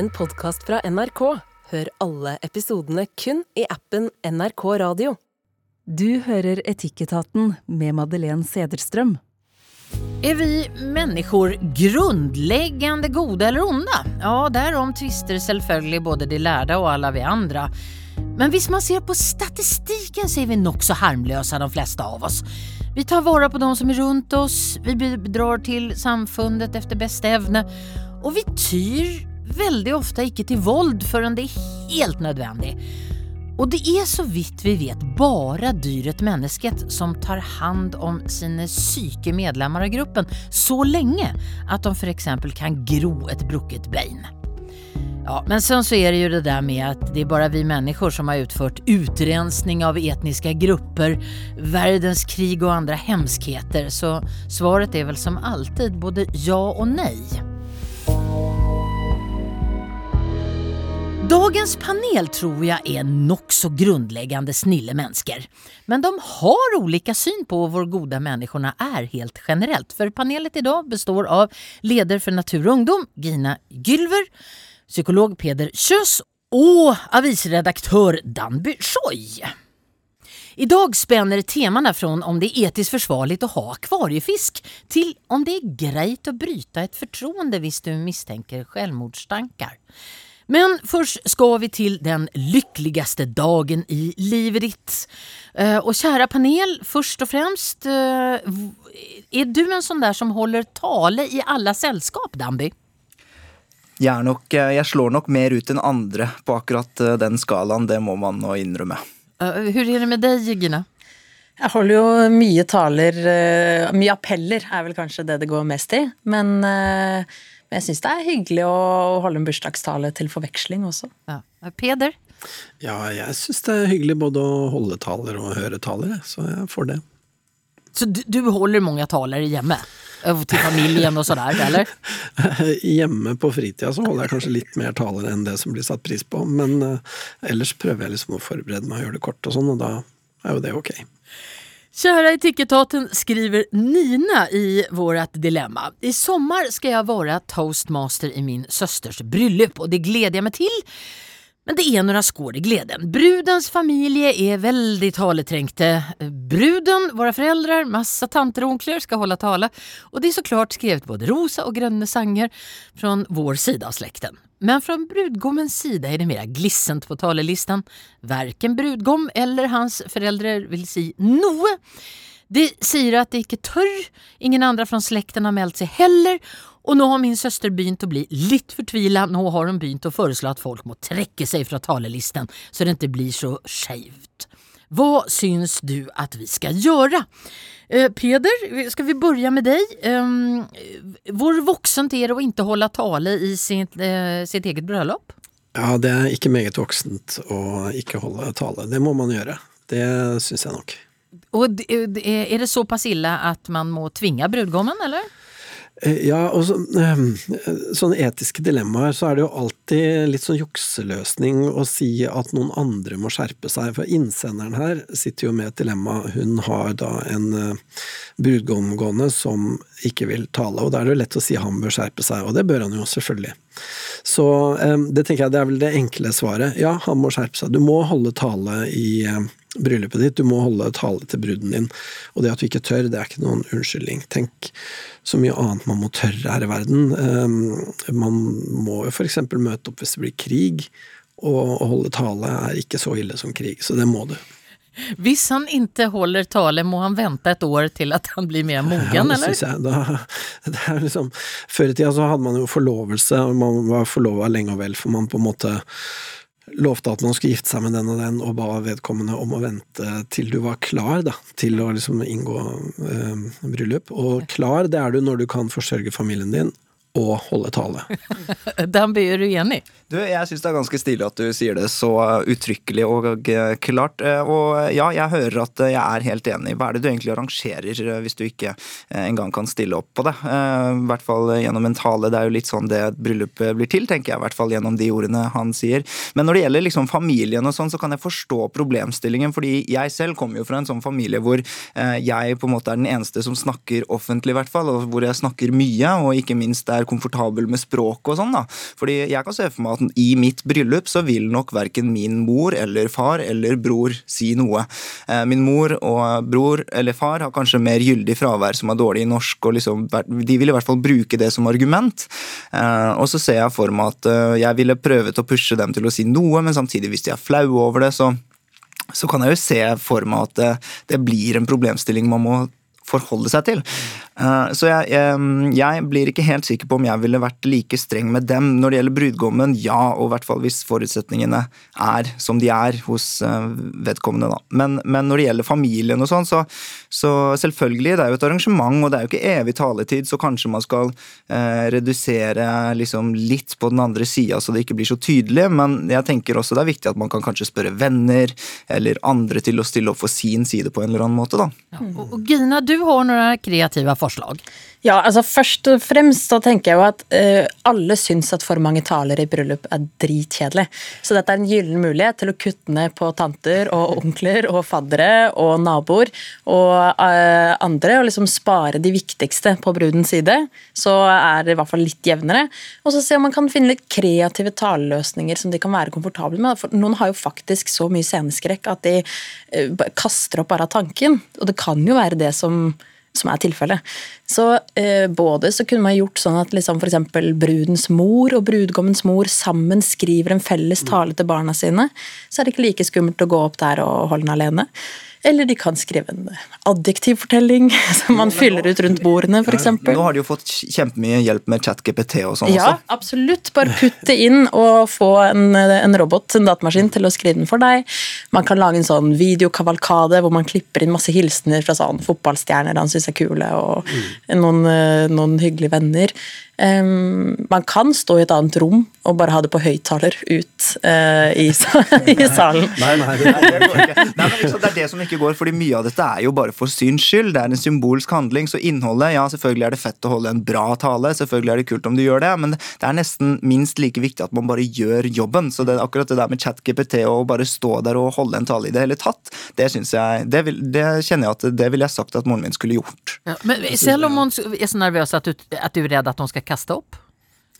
en podkast fra NRK. Hør alle episodene kun i appen NRK Radio. Du hører Etikketaten med Madeleine Sederstrøm. Är vi människor grundläggande goda eller onda? Ja, därom tvister selvfølgelig både de lærde og alle vi andre. Men hvis man ser på statistiken så er vi nok så harmlösa de fleste av oss. Vi tar vare på de som er rundt oss, vi bidrar til samfundet efter bästa evne og vi tyr veldig ofte ikke til vold før det er helt nødvendig. Og det er så vidt vi vet bare dyret mennesket som tar hand om sine syke medlemmer av gruppen så lenge at de f.eks. kan gro et brukket bein. Ja, men sen så er det jo det der med at det er bare vi mennesker som har utført utrensning av etniske grupper, verdenskrig og andre hemskheter, så svaret er vel som alltid både ja og nei. Dagens panel tror jeg er nokså grunnleggende snille mennesker. Men de har ulike syn på hvor gode menneskene er helt generelt. For panelet i dag består av leder for Natur og Ungdom, Gina Gylver, psykolog Peder Kjøs og avisredaktør Danby Schoi. I dag spenner temaene fra om det er etisk forsvarlig å ha akvariefisk, til om det er greit å bryte et fortroende hvis du mistenker selvmordstanker. Men først skal vi til den lykkeligste dagen i livet ditt. Eh, og kjære panel, først og fremst, eh, er du en sånn der som holder tale i alle selskap, Danby? Jeg, nok, eh, jeg slår nok mer ut enn andre på akkurat den skalaen, det må man nå innrømme. Hvordan er det med deg, Gina? Jeg holder jo mye taler Mye appeller er vel kanskje det det går mest i. Men men jeg syns det er hyggelig å holde en bursdagstale til forveksling også. Ja. Peder? Ja, jeg syns det er hyggelig både å holde taler og høre taler, så jeg får det. Så du, du holder mange taler hjemme? Til familien og sånn, eller? Hjemme på fritida så holder jeg kanskje litt mer taler enn det som blir satt pris på, men ellers prøver jeg liksom å forberede meg og gjøre det kort og sånn, og da er jo det ok. Kära Etikettaten skriver Nina i vårt dilemma. I sommar ska jag vara toastmaster i min søsters bröllop och det gleder jeg meg til. Men det er noen skår i gleden. Brudens familie er veldig taleträngte. Bruden, våre föräldrar, masse tanter og onkler skal holde tala. Och det er så klart skrevet både rosa og grønne sanger fra vår sida av slekten. Men fra brudgommens sida er det mer glissent på talelistan. Verken brudgom eller hans föräldrar vil si noe. De sier at det ikke tør, ingen andre fra slekten har meldt seg heller, og nå har min søster begynt å bli litt fortvila, nå har hun begynt å foreslå at folk må trekke seg fra talelisten, så det ikke blir så skjevt. Hva syns du at vi skal gjøre? Eh, Peder, skal vi begynne med deg? Eh, vår voksent er å ikke holde tale i sitt, eh, sitt eget bröllop? Ja, det er ikke meget voksent å ikke holde tale. Det må man gjøre. Det syns jeg nok. Og Er det såpass ille at man må tvinge brudgommen, eller? Eh, ja, og så, ehm, sånne etiske dilemmaer, så er det jo alltid litt sånn jukseløsning å si at noen andre må skjerpe seg. For innsenderen her sitter jo med et dilemma. Hun har da en uh, brudgom gående som ikke vil tale, og da er det jo lett å si han bør skjerpe seg, og det bør han jo selvfølgelig. Så um, det tenker jeg det er vel det enkle svaret. Ja, han må skjerpe seg. Du må holde tale i uh, bryllupet ditt, du må holde tale til bruden din. Og det at du ikke tør, det er ikke noen unnskyldning. Tenk så mye annet man må tørre her i verden. Ehm, man må jo f.eks. møte opp hvis det blir krig, og å holde tale er ikke så ille som krig, så det må du. Hvis han ikke holder tale, må han vente et år til at han blir mer mogen, ja, det eller? Synes jeg. Da, det er liksom, før i tida så hadde man jo forlovelse, og man var forlova lenge og vel, for man på en måte lovte at man skulle gifte seg med den og den, og ba vedkommende om å vente til du var klar da, til å liksom inngå eh, bryllup. Og klar, det er du når du kan forsørge familien din og holde tale. Den blir du enig? Du, jeg syns det er ganske stilig at du sier det så uttrykkelig og klart. Eh, og ja, jeg hører at jeg er helt enig. Hva er det du egentlig arrangerer eh, hvis du ikke eh, engang kan stille opp på det? I hvert fall gjennom en tale. Det er jo litt sånn det bryllupet blir til, tenker jeg. I hvert fall gjennom de ordene han sier. Men når det gjelder liksom familien og sånn, så kan jeg forstå problemstillingen. Fordi jeg selv kommer jo fra en sånn familie hvor jeg på en måte er den eneste som snakker offentlig, i hvert fall. Og hvor jeg snakker mye, og ikke minst er komfortabel med språket og sånn. da. Fordi jeg kan se for meg at i mitt bryllup så vil nok verken min mor eller far eller bror si noe. Eh, min mor og bror eller far har kanskje mer gyldig fravær som er dårlig i norsk, og liksom, de vil i hvert fall bruke det som argument. Eh, og så ser jeg for meg at eh, jeg ville prøvet å pushe dem til å si noe, men samtidig, hvis de er flaue over det, så så kan jeg jo se for meg at det, det, blir en problemstilling man må forholde seg til. Eh, så jeg, jeg, jeg, blir ikke helt sikker på om jeg ville vært like streng med dem. Når det gjelder brudgommen, ja, og i hvert fall hvis forutsetningene er som de er hos eh, vedkommende, da. Men, men når det gjelder familien og sånn, så, så, selvfølgelig, det er jo et arrangement, og det er jo ikke evig taletid, så kanskje man skal eh, redusere liksom litt på den andre sida så det ikke blir så tydelig, men jeg tenker også det er viktig at man kan kanskje spørre venner eller andre til å stille opp for sin side på en eller annen måte, da. Ja, og, Gina, du har noen kreative forslag? Ja, altså Først og fremst så tenker jeg jo at uh, alle syns at for mange taler i bryllup er dritkjedelig. Så dette er en gyllen mulighet til å kutte ned på tanter og onkler og faddere og naboer og uh, andre, og liksom spare de viktigste på brudens side. Så er det i hvert fall litt jevnere. Og så se om man kan finne litt kreative taleløsninger som de kan være komfortable med. For noen har jo faktisk så mye sceneskrekk at de uh, kaster opp bare av tanken. Og det kan jo være det som som er tilfellet. Så eh, både så kunne man gjort sånn at liksom f.eks. brudens mor og brudgommens mor sammen skriver en felles tale til barna sine. Så er det ikke like skummelt å gå opp der og holde den alene. Eller de kan skrive en adjektivfortelling som man fyller ut rundt bordene, f.eks. Nå har de jo fått kjempemye hjelp med ChatGPT og sånn ja, også. Ja, absolutt. Bare putt det inn og få en, en, robot, en datamaskin, til å skrive den for deg. Man kan lage en sånn videokavalkade hvor man klipper inn masse hilsener fra sånn fotballstjerner han syns er kule, og mm. noen, eh, noen hyggelige venner. Um, man kan stå i et annet rom og bare ha det på høyttaler ut uh, i, i, salen. Nei, nei, det, det, går ikke. Nei, men liksom, det er det som ikke går, fordi mye av dette er jo bare for syns skyld. Det er en symbolsk handling. Så innholdet, ja, selvfølgelig er det fett å holde en bra tale, selvfølgelig er det kult om du gjør det, men det er nesten minst like viktig at man bare gjør jobben. Så det, akkurat det der med chat-GPT og bare stå der og holde en tale i det hele tatt, det syns jeg det, vil, det, kjenner jeg at det ville jeg sagt at moren min skulle gjort. Ja, men selv om hun er så nervøs at du, at du er redd at hun skal kaste opp?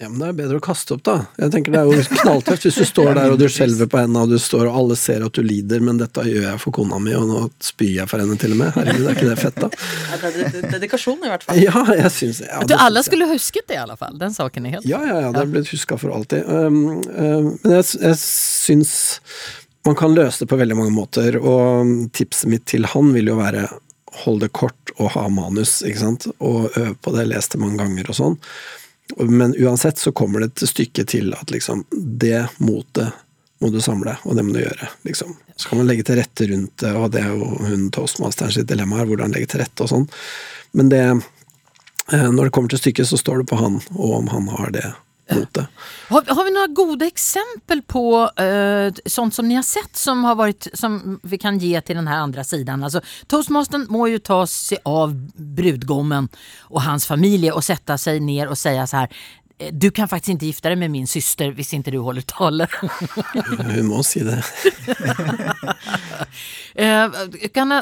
Ja, men Det er bedre å kaste opp, da. Jeg tenker Det er jo knalltøft hvis du står der og du skjelver på henda, og du står og alle ser at du lider, men dette gjør jeg for kona mi, og nå spyr jeg for henne til og med. Herregud, er ikke det fett, da? Ja, det er dedikasjon, i hvert fall. Ja, jeg syns ja, Du alle skulle husket det, i alle fall. Den saken er helt Ja, ja, ja. Det er blitt huska for alltid. Um, um, men jeg, jeg syns man kan løse det på veldig mange måter, og tipset mitt til han vil jo være hold det kort og ha manus, ikke sant, og øve på det, les det mange ganger og sånn. Men uansett så kommer det et stykke til at liksom det motet må du samle, og det må du gjøre. liksom. Så kan man legge til rette rundt det, og det er jo hun toastmasteren sitt dilemma her, hvordan legge til rette og sånn. Men det eh, Når det kommer til stykket, så står det på han, og om han har det motet. Har, har, vi noen gode eksempel på uh, sånt som ni har sett som, har varit, som vi kan gi til den andre siden? Altså, toastmasteren må jo ta seg av brudgommen og hans familie og sette seg ned og si så her du kan faktisk ikke gifte deg med min syster hvis ikke du holder tale. Hun må si det. Eh, kan,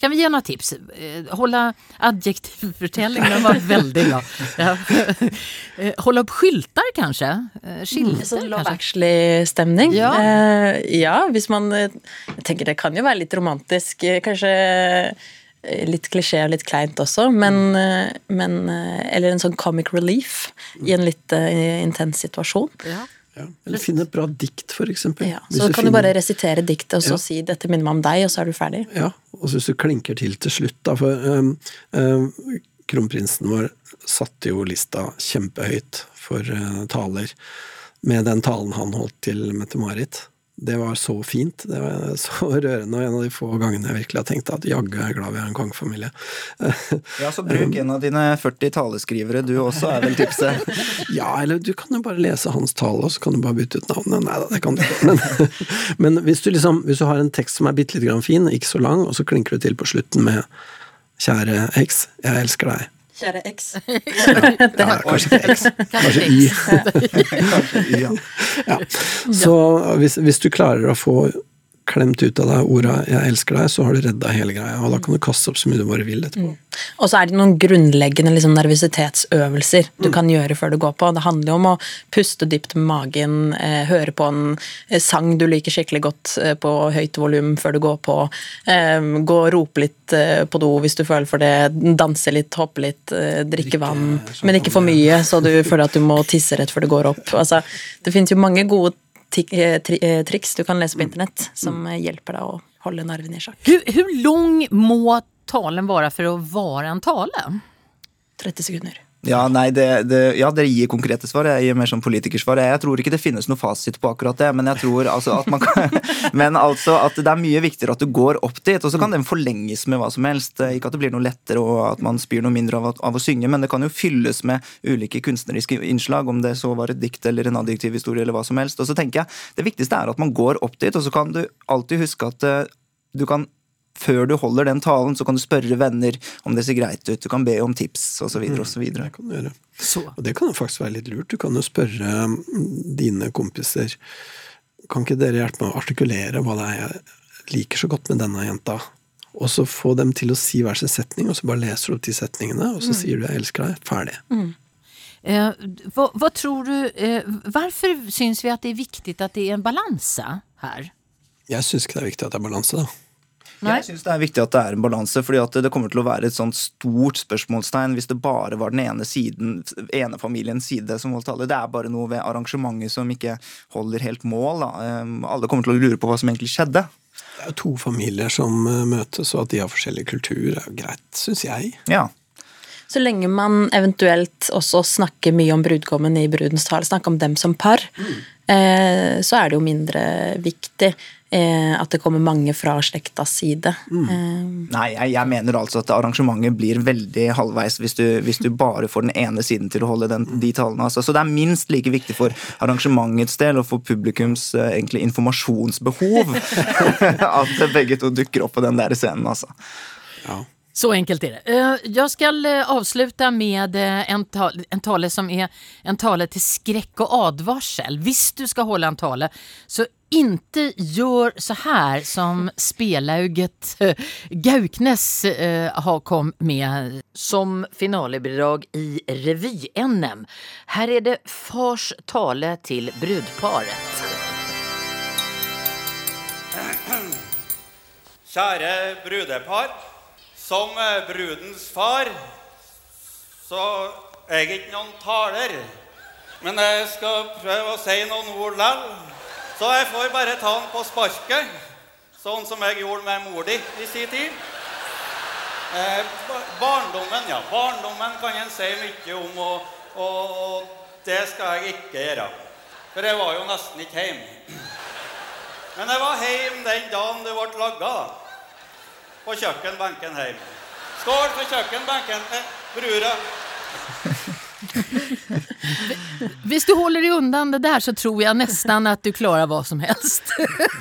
kan, vi gi noen tips? Eh, holde adjektivfortellingen var veldig bra. Eh, holde opp skilter, kanskje? Skilter, mm, sånn Love Actually-stemning? Ja. Uh, ja, hvis man Jeg tenker det kan jo være litt romantisk. Kanskje litt klisjé og litt kleint også, men, eh, men, eh, Eller en sånn comic relief i en litt uh, intens situasjon. Ja. Ja. Eller finne et bra dikt, for eksempel. Ja, så du kan finner... du bare resitere diktet, og så ja. si 'dette minner meg om deg', og så er du ferdig. Ja, og så hvis du klinker til til slutt, da, for um, um, kronprinsen vår satte jo lista kjempehøyt for uh, taler med den talen han holdt til Mette-Marit det var så fint. Det var så rørende, og en av de få gangene jeg virkelig har tenkt at jaggu er jeg glad vi har en kongefamilie. ja, så bruk en av dine 40 taleskrivere du også, er vel tipset? ja, eller du kan jo bare lese hans tale, og så kan du bare bytte ut navnet. Nei da, det kan du ikke. Men, men hvis, du liksom, hvis du har en tekst som er bitte lite grann fin, ikke så lang, og så klinker du til på slutten med Kjære X, jeg elsker deg. Kjære X. ja, kanskje ikke X. Kanskje Y. kanskje y ja. ja. Så hvis, hvis, du klarer å få klemt ut av deg orda 'jeg elsker deg', så har du redda hele greia. Og da kan du kaste opp så mye du bare vil etterpå. Og så er det noen grunnleggende liksom, nervøsitetsøvelser du kan gjøre før du går på. Det handler jo om å puste dypt med magen, eh, høre på en eh, sang du liker skikkelig godt eh, på høyt volum før du går på, eh, gå og rope litt eh, på do hvis du føler for det, danse litt, hoppe litt, eh, drikke Drikke vann, men ikke for mye så du føler at du må tisse rett før du går opp. Altså, det finnes jo mange gode eh, eh, triks du kan lese på internett som eh, hjelper deg å holde nervene i sjakk. Hur, hvor lang må talen være for å være en tale? 30 sekunder. Ja, nei, det, det, ja, dere gir konkrete svar. Jeg gir mer sånn politikersvar. Jeg tror ikke det finnes noe fasit på akkurat det, men jeg tror altså at man kan Men altså at det er mye viktigere at du går opp dit, og så kan den forlenges med hva som helst. Ikke at det blir noe lettere og at man spyr noe mindre av, av å synge, men det kan jo fylles med ulike kunstneriske innslag, om det så var et dikt eller en adjektiv historie eller hva som helst. Og så tenker jeg det viktigste er at man går opp dit, og så kan du alltid huske at eh, du kan før du holder den talen, så kan du spørre venner om det ser greit ut. Du kan be om tips, osv. osv. Det kan du gjøre. Så. Og det kan jo faktisk være litt lurt. Du kan jo spørre mm, dine kompiser Kan ikke dere hjelpe meg å artikulere hva det er jeg liker så godt med denne jenta? Og så få dem til å si hver sin setning, og så bare leser du opp de setningene, og så sier du 'jeg elsker deg'. Ferdig. Eh, hva, hva, tror du, eh, Hvorfor syns vi at det er viktig at det er en balanse her? Jeg syns ikke det er viktig at det er balanse, da. Nei. Jeg syns det er viktig at det er en balanse, fordi at det kommer til å være et sånt stort spørsmålstegn hvis det bare var den ene siden, ene familiens side som holdt tale. Det er bare noe ved arrangementet som ikke holder helt mål. Da. Um, Alle kommer til å lure på hva som egentlig skjedde. Det er jo to familier som eh, møtes, og at de har forskjellig kultur, er jo greit, syns jeg. Ja. Så lenge man eventuelt også snakker mye om brudgommen i brudens tale, snakker om dem som par, eh, så er det jo mindre viktig eh, at det kommer mange fra slektas side. Eh, Nei, jeg, jeg mener altså at arrangementet blir veldig halvveis hvis du, hvis du bare får den ene siden til å holde den, de talene. Altså. Så det er minst like viktig for arrangementets del og for publikums eh, egentlig informasjonsbehov at begge to dukker opp på den der scenen. Altså. Ja. Så enkelt är det. Jeg Jag ska eh, avsluta med eh, en, tal, en tale som är en tale till skräck och advarsel. Visst du ska hålla en tale, så inte gör så här som spelauget eh, Gauknes eh, har kom med som finalebidrag i revy-NM. Här är det fars tale till brudparet. Kjære brudepar. Som eh, brudens far så er jeg ikke noen taler. Men jeg skal prøve å si noen ord likevel. Så jeg får bare ta den på sparket, sånn som jeg gjorde med mor di i sin tid. Eh, barndommen, ja. Barndommen kan en si mye om, og, og, og det skal jeg ikke gjøre. For jeg var jo nesten ikke hjemme. Men jeg var hjemme den dagen det ble laga. På kjøkkenbenken hjemme. Skål for kjøkkenbenken, eh, brura. Hvis du holder deg undan det der, så tror jeg nesten at du klarer hva som helst.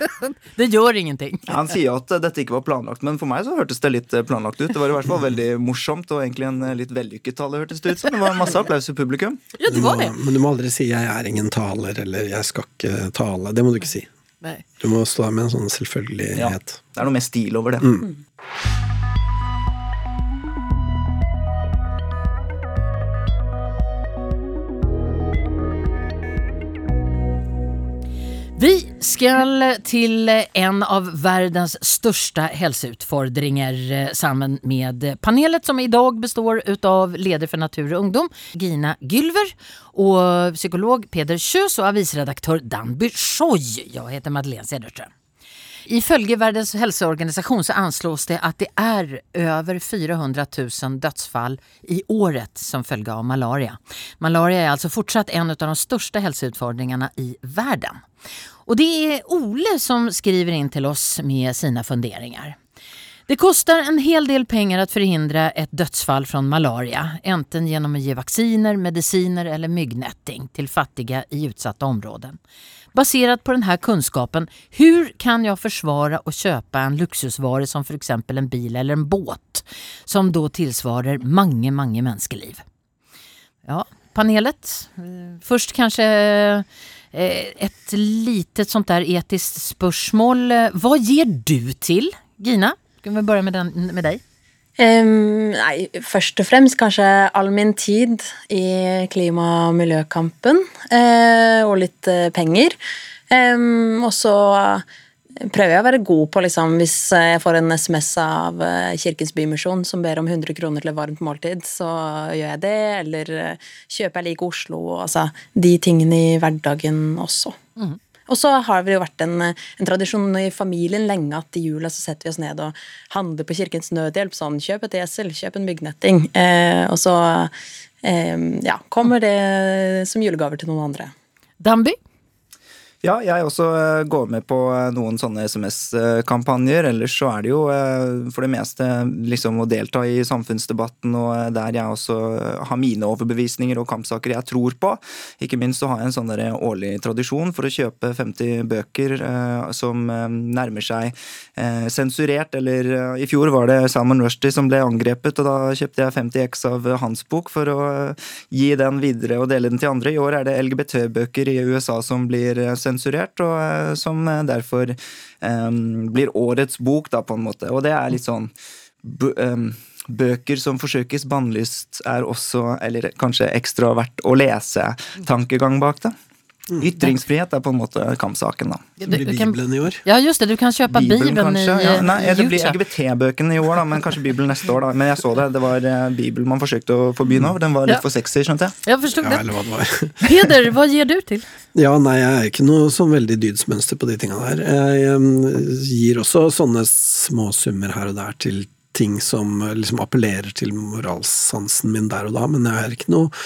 det gjør ingenting. Han sier at eh, dette ikke var planlagt, men for meg så hørtes det litt eh, planlagt ut. Det var i hvert fall veldig morsomt og egentlig en eh, litt vellykket tale, hørtes det ut som. Det var masse applaus i publikum. Ja, det var det. men du må aldri si 'jeg er ingen taler' eller 'jeg skal ikke tale'. Det må du ikke si. Nei. Du må stå der med en sånn selvfølgelighet. Det er noe mer stil over det. Vi skal til en av verdens største helseutfordringer sammen med panelet som i dag består av leder for natur og ungdom, Gina Gylver og psykolog Peder Kjøs og avisredaktør Danby Schoj. Jeg heter Madeleine Cederström. I Verdens helseorganisasjon så anslås det at det er over 400 000 dødsfall i året som følge av malaria. Malaria er altså fortsatt en av de største helseutfordringene i verden. Og det er Ole som skriver in til oss med sine funderinger. Det kostar en hel del penger å forhindre et dødsfall fra malaria, enten gjennom å gi vacciner, mediciner eller myggnetting til fattige i utsatta områden. Baserat på den här kunskapen, hur kan jag försvara och köpa en luxusvara som för exempel en bil eller en båt som då tillsvarar många, många menneskeliv? Ja, panelet. Først Först kanske Eh, Et litet sånt der etisk spørsmål. Hva gir du til? Gina, skal vi begynne med, med deg? Em, nei, først og fremst kanskje all min tid i klima- og miljøkampen, Uh, og litt uh, penger. Um, og så prøver jeg å være god på, liksom, hvis jeg får en SMS av eh, Kirkens Bymisjon som ber om 100 kroner til et varmt måltid, så gjør jeg det. Eller kjøper jeg like Oslo, altså de tingene i hverdagen også. Og så har det jo vært en, en tradisjon i familien lenge at i jula så setter vi oss ned og handler på Kirkens Nødhjelp. Sånn kjøp et esel, kjøp en myggnetting. Eh, og så eh, ja, kommer det som julegaver til noen andre. Damby? Ja, jeg også eh, går med på eh, noen sånne SMS-kampanjer. Ellers så er det jo eh, for det meste liksom å delta i samfunnsdebatten, og der jeg også har mine overbevisninger og kampsaker jeg tror på. Ikke minst så har jeg en sånn årlig tradisjon for å kjøpe 50 bøker som nærmer seg sensurert, eller i fjor var det Salman Rushdie som ble angrepet, og da kjøpte jeg 50 X av hans bok for å gi den videre og dele den til andre. I år er det LGBT-bøker i USA som blir eh, sensurert, og eh, som eh, derfor um, blir årets bok, da, på en måte. Og det er litt sånn em, Bøker som forsøkes bannlyst, er også, eller kanskje ekstra verdt å lese. Tankegang bak det. Ytringsfrihet er på en måte kampsaken, da. Det blir Bibelen i år. Ja, just det. Du kan kjøpe Bibelen, kanskje? i Ja, nei, eh, det blir. LGBT-bøkene i år, da, men kanskje Bibelen neste år. da. Men jeg så det. Det var eh, Bibelen man forsøkte å forby nå. Den var Ja. litt for sexy, skjønte jeg. Jeg forstod Ja, det. eller hva det var. Peder, hva gir du til? Ja, nei, jeg er ikke noe sånn veldig dydsmønster på de tinga der. Jeg gir også sånne små summer her og der til ting som eh, liksom appellerer til moralsansen min der og da, men jeg er ikke noe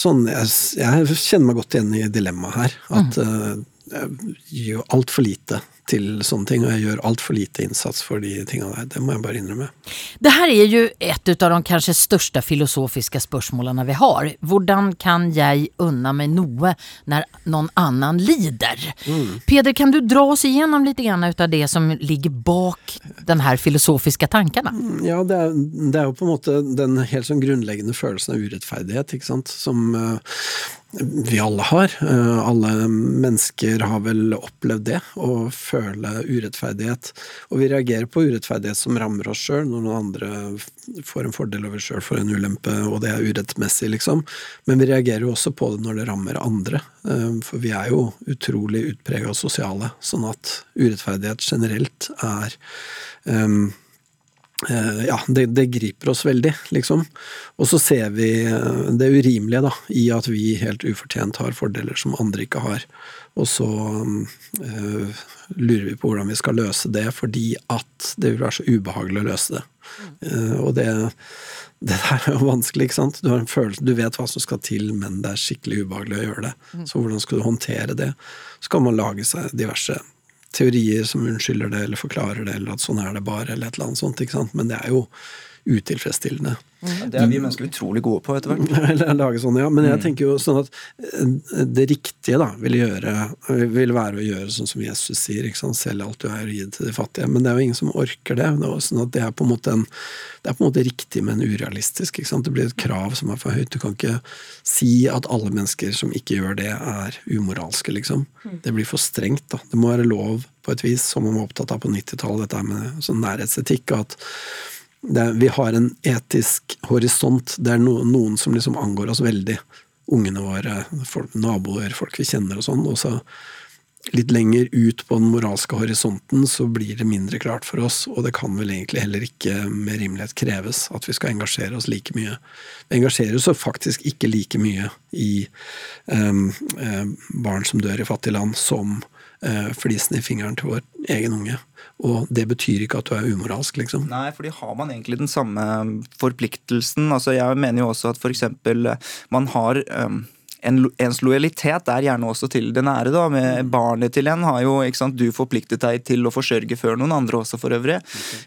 sånn Jeg, jeg kjenner meg godt igjen i dilemmaet her. At eh, jeg gjør altfor lite til sånne ting, og jeg gjør altfor lite innsats for de tingene der. Det må jeg bare innrømme. Det her er jo et av de kanskje største filosofiske spørsmålene vi har. Hvordan kan jeg unna meg noe når noen annen lider? Peder, kan du dra oss igjennom litt av det som ligger bak den her filosofiske tankene? Ja, det er, det er jo på en måte den helt sånn grunnleggende følelsen av urettferdighet, ikke sant, som eh, vi alle har. Eh, alle mennesker har vel opplevd det, å føle urettferdighet. Og vi reagerer på urettferdighet som rammer oss sjøl, når noen andre får en fordel over sjøl for en ulempe, og det er urettmessig, liksom. Men vi reagerer jo også på det når det rammer andre. Eh, For vi er jo utrolig utprega sosiale, sånn at urettferdighet generelt er um, ja, det, det griper oss veldig, liksom. Og så ser vi eh, det urimelige da, i at vi helt ufortjent har fordeler som andre ikke har. Og så eh, lurer vi på hvordan vi skal løse det, fordi at det vil være så ubehagelig å løse det. Eh, og det, det der er jo vanskelig, ikke sant. Du har en følelse, du vet hva som skal til, men det er skikkelig ubehagelig å gjøre det. Så hvordan skal du håndtere det? Så kan man lage seg diverse teorier som unnskylder det, eller forklarer det, eller at sånn er det bare, eller et eller annet sånt. Men det er jo utilfredsstillende. Det er vi mennesker utrolig gode på etter hvert. Lage sånne, ja. Men jeg tenker jo sånn at eh, det riktige da, vil, gjøre, vil være å gjøre sånn som Jesus sier, ikke sant? selv alt du er og gi det til de fattige. Men det er jo ingen som orker det. det, er sånn at det, er på en måte en, det er på en måte riktig, men urealistisk. ikke sant? Det blir et krav som er for høyt. Du kan ikke si at alle mennesker som ikke gjør det, er umoralske, liksom. Det blir for strengt. da. Det må være lov på et vis, som man var opptatt av på 90-tallet, dette med sånn nærhetsetikk. og at er- vi har en etisk horisont. Det er no, noen som liksom angår oss veldig. Ungene våre, folk, naboer, folk vi kjenner og sånn. Og så litt lenger ut på den moralske horisonten så blir det mindre klart for oss, og det kan vel egentlig heller ikke med rimelighet kreves at vi skal engasjere oss like mye. Vi engasjerer oss faktisk ikke like mye i um, barn som dør i fattige land, som uh, flisen i fingeren til vår egen unge. Og det betyr ikke at du er umoralsk, liksom. Nei, fordi har man egentlig den samme forpliktelsen? Altså, jeg mener jo også at for eksempel eh, man har um, en, ens lojalitet er gjerne også til det nære. da, med Barnet til en har jo ikke sant, du forpliktet deg til å forsørge før noen andre også, for øvrig.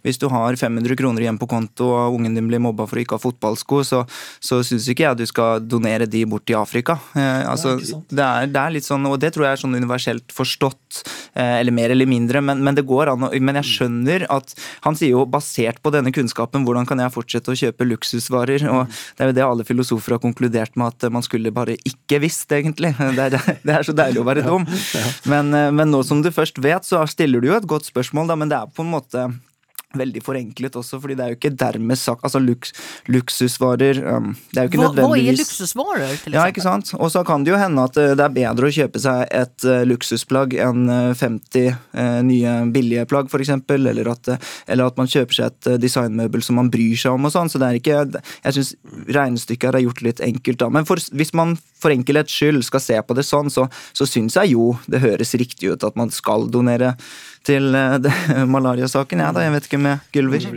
Hvis du har 500 kroner igjen på konto og ungen din blir mobba for å ikke ha fotballsko, så, så syns ikke jeg du skal donere de bort til Afrika. Eh, altså, det, er det, er, det er litt sånn, og det tror jeg er sånn universelt forstått, eh, eller mer eller mindre, men, men det går an. å- Men jeg skjønner at han sier jo basert på denne kunnskapen, hvordan kan jeg fortsette å kjøpe luksusvarer? Og det er jo det alle filosofer har konkludert med, at man skulle bare ikke ikke visst, egentlig. Det er, det er så deilig å være dum. Men, eh, men, nå som du først vet, så stiller du jo et godt spørsmål, da, men det er på en måte veldig forenklet også, fordi det er jo ikke dermed sagt Altså luks, luksusvarer um, Det er jo ikke hva, nødvendigvis Hva er luksusvarer, til eksempel? Ja, ikke sant. Og så kan det jo hende at eh, det er bedre å kjøpe seg et uh, luksusplagg enn 50 uh, nye billige plagg, f.eks. Eller, at, uh, eller at man kjøper seg et designmøbel som man bryr seg om og sånn. Så det er ikke Jeg syns regnestykket her er gjort litt enkelt, da. Men for, hvis man for enkelhets skyld skal se på det sånn, så, så syns jeg jo det høres riktig ut at man skal donere til uh, malariasaken, jeg ja, da. Jeg vet ikke med Gylver.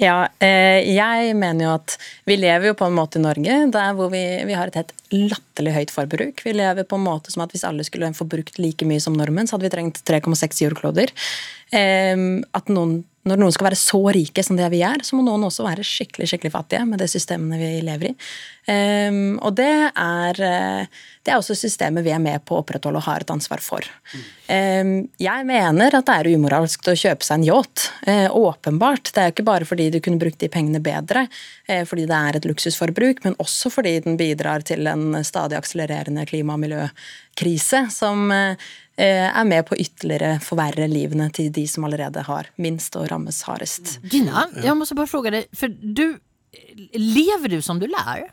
Ja, eh, jeg mener jo at vi lever jo på en måte i Norge der hvor vi, vi har et helt latterlig høyt forbruk. Vi lever på en måte som at hvis alle skulle få brukt like mye som nordmenn, så hadde vi trengt 3,6 jordkloder. Eh, at noen når noen skal være så rike som det vi er, så må noen også være skikkelig skikkelig fattige med det systemene vi lever i. Um, og det er, eh, det er også systemet vi er med på å opprettholde og har et ansvar for. Um, jeg mener at det er umoralsk å kjøpe seg en yacht. Uh, åpenbart. Det er jo ikke bare fordi du kunne brukt de pengene bedre, uh, fordi det er et luksusforbruk, men også fordi den bidrar til en stadig akselererende klima- og miljøkrise som uh, er med på ytterligere forverre livene til de som allerede har minst og rammes hardest. Gina, jeg må bare spørre deg, for du Lever du som du lærer?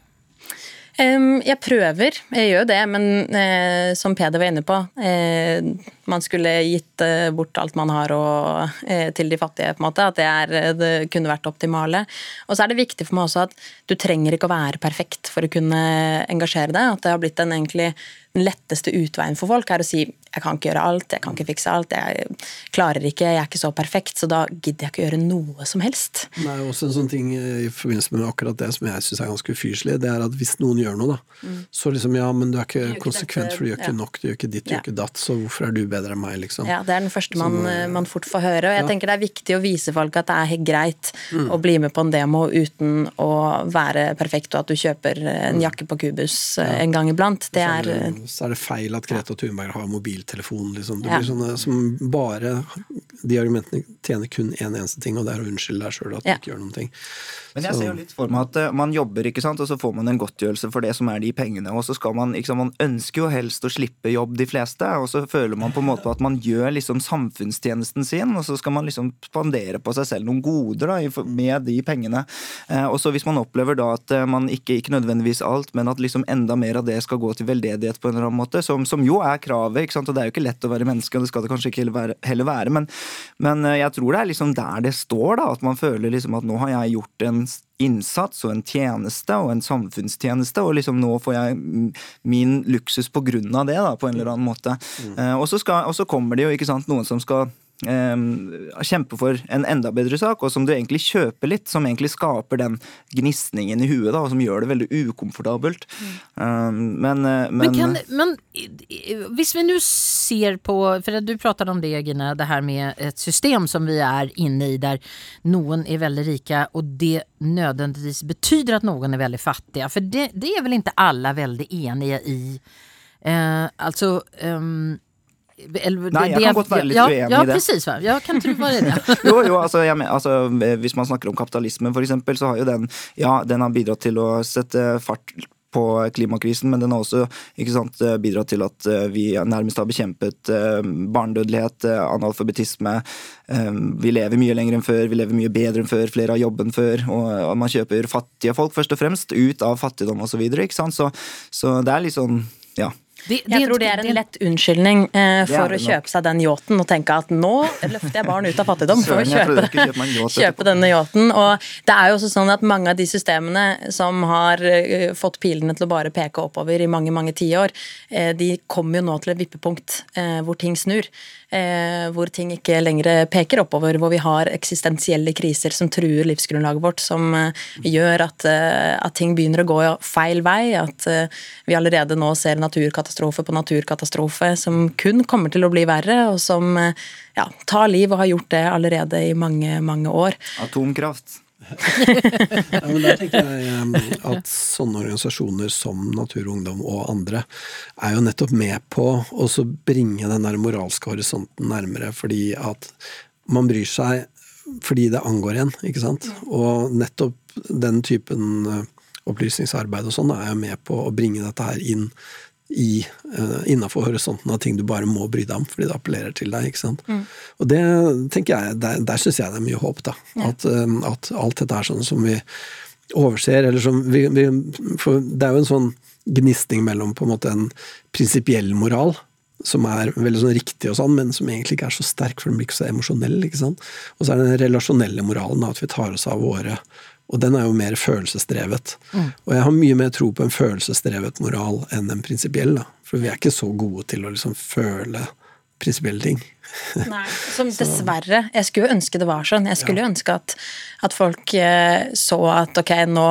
Um, jeg prøver, jeg gjør det, men uh, som Peder var inne på uh, Man skulle gitt uh, bort alt man har og, til de fattige, på en måte. At det, er, det kunne vært optimale. Og så er det viktig for meg også at du trenger ikke å være perfekt for å kunne engasjere deg. At det har blitt en egentlig den letteste utveien for folk er å si jeg kan ikke gjøre alt, jeg kan ikke fikse alt, jeg klarer ikke, jeg er ikke så perfekt, så da gidder jeg ikke å gjøre noe som helst. Det er også en sånn ting i forbindelse med akkurat det som jeg syns er ganske ufyselig, det er at hvis noen gjør noe, da, mm. så liksom ja, men du er ikke konsekvent, for du gjør ikke ja. nok, du gjør ikke ditt, du gjør ikke datt, så hvorfor er du bedre enn meg, liksom. Ja, det er den første man, så, man fort får høre, og jeg ja. tenker det er viktig å vise folk at det er helt greit mm. å bli med på en demo uten å være perfekt, og at du kjøper en mm. jakke på Kubus ja. en gang iblant. Det så er, det, så er det feil at Greta Thunberg har mobiltelefon, liksom. Det blir sånne som bare De argumentene tjener kun én en eneste ting, og det er å unnskylde deg sjøl at du ikke gjør noen ting. Men jeg ser jo litt for meg at uh, man jobber, ikke sant, og så får man en godtgjørelse for det som er de pengene, og så skal man sant, Man ønsker jo helst å slippe jobb, de fleste, og så føler man på en måte at man gjør liksom samfunnstjenesten sin, og så skal man liksom spandere på seg selv noen goder da, med de pengene. Uh, og så hvis man opplever da at uh, man ikke, ikke nødvendigvis alt, men at liksom enda mer av det skal gå til veldedighet på en eller annen måte, som, som jo er kravet, ikke sant, og det er jo ikke lett å være menneske, og det skal det kanskje ikke heller være men, men jeg tror det er liksom der det står, da, at man føler liksom at nå har jeg gjort en innsats og en tjeneste og en samfunnstjeneste, og liksom nå får jeg min luksus på grunn av det, da, på en eller annen måte. Mm. Uh, og, så skal, og så kommer det jo sant, noen som skal eh, kjempe for en enda bedre sak, og som du egentlig kjøper litt, som egentlig skaper den gnisningen i huet, da, og som gjør det veldig ukomfortabelt. Mm. Men, eh, men, men, kan, men, hvis vi nå ser på, for du pratet om det Gina, det her med et system som vi er inne i, der noen er veldig rike, og det nødvendigvis betyder at noen er veldig fattige. For det, det er vel ikke alle veldig enige i. Eh, altså um, eller, Nei, jeg kan godt være litt ja, uenig ja, i det. Precis? Ja, kan tro det. jo, jo, altså, jeg, altså, Hvis man snakker om kapitalismen, eksempel, så har jo den, ja, den har bidratt til å sette fart på klimakrisen, men den har også sant, bidratt til at eh, vi nærmest har bekjempet eh, barnedødelighet, eh, analfabetisme. Vi lever mye lenger enn før, vi lever mye bedre enn før, flere har jobb enn før. Og man kjøper fattige folk først og fremst ut av fattigdom osv. Så, så, så det er litt sånn ja. De, de, jeg tror det er en lett unnskyldning eh, for å kjøpe seg den yachten og tenke at nå løfter jeg barn ut av fattigdom for å kjøpe, kjøpe denne yachten. Og det er jo også sånn at mange av de systemene som har uh, fått pilene til å bare peke oppover i mange mange tiår, uh, de kommer jo nå til et vippepunkt uh, hvor ting snur. Hvor ting ikke lenger peker oppover, hvor vi har eksistensielle kriser som truer livsgrunnlaget vårt, som gjør at, at, ting begynner å gå feil vei, at vi allerede nå ser naturkatastrofe på naturkatastrofe som kun kommer til å bli verre, og som eh, ja, tar liv og har gjort det allerede i mange, mange år. Atomkraft. ja, men der tenker jeg at sånne organisasjoner som Natur og Ungdom og andre er jo nettopp med på å bringe den der moralske horisonten nærmere, fordi at man bryr seg fordi det angår en, ikke sant. Og nettopp den typen eh, opplysningsarbeid og sånn er jo med på å bringe dette her inn i, uh, innafor horisonten av ting du bare må bry deg om fordi det appellerer til deg. ikke sant? Mm. Og det tenker jeg, Der, der syns jeg det er mye håp. da, ja. at, uh, at, alt dette er sånn som vi overser, eller som vi, vi For det er jo en sånn gnisning mellom på en måte en prinsipiell moral, som er veldig sånn riktig og sånn, men som egentlig ikke er så sterk, for den blir ikke så emosjonell. ikke sant? Og så er det den relasjonelle moralen, at vi tar oss av våre og den er jo mer følelsesdrevet. Mm. Og jeg har mye mer tro på en følelsesdrevet moral enn en prinsipiell. For vi er ikke så gode til å liksom føle prinsipielle ting. Nei, som dessverre. Jeg skulle ønske det var sånn. Jeg skulle jo ønske at, at, folk eh, så at ok, nå,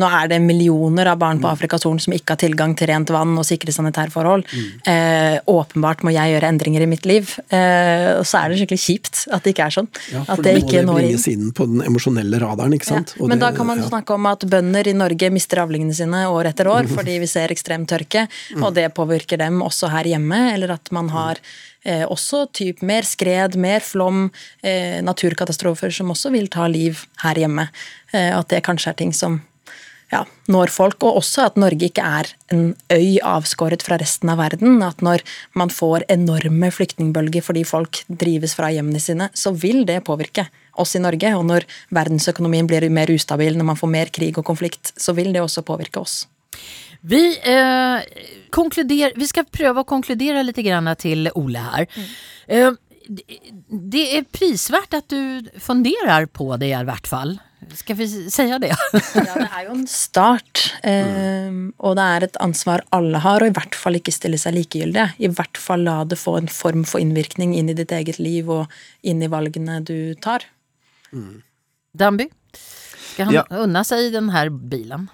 nå, er det millioner av barn på mm. Afrikas Horn som ikke har tilgang til rent vann og sikre sanitærforhold. Mm. Eh, åpenbart må jeg gjøre endringer i mitt liv. Eh, og så er det skikkelig kjipt at det ikke er sånn. Ja, for at det ikke må det bringes inn på den emosjonelle radaren, ikke sant. Ja, men det, da kan man ja. snakke om at bønder i Norge mister avlingene sine år etter år mm. fordi vi ser ekstrem tørke, mm. og det påvirker dem også her hjemme, eller at man har Eh, også typ mer skred, mer flom, eh, naturkatastrofer som også vil ta liv her hjemme. Eh, at det kanskje er ting som ja, når folk, og også at Norge ikke er en øy avskåret fra resten av verden. At når man får enorme flyktningbølger fordi folk drives fra hjemmene sine, så vil det påvirke oss i Norge. Og når verdensøkonomien blir mer ustabil, når man får mer krig og konflikt, så vil det også påvirke oss. Vi, eh, konkluder, vi ska pröva att konkludera lite grann till Ole här. Mm. Eh, det är prisvärt att du funderar på det i hvert fall. Skal vi si det? ja, det er jo en start. Eh, og det er et ansvar alle har, og i hvert fall ikke stille seg likegyldige. I hvert fall la det få en form for innvirkning inn i ditt eget liv og inn i valgene du tar. Mm. Danby, skal han ja. unna seg denne bilen?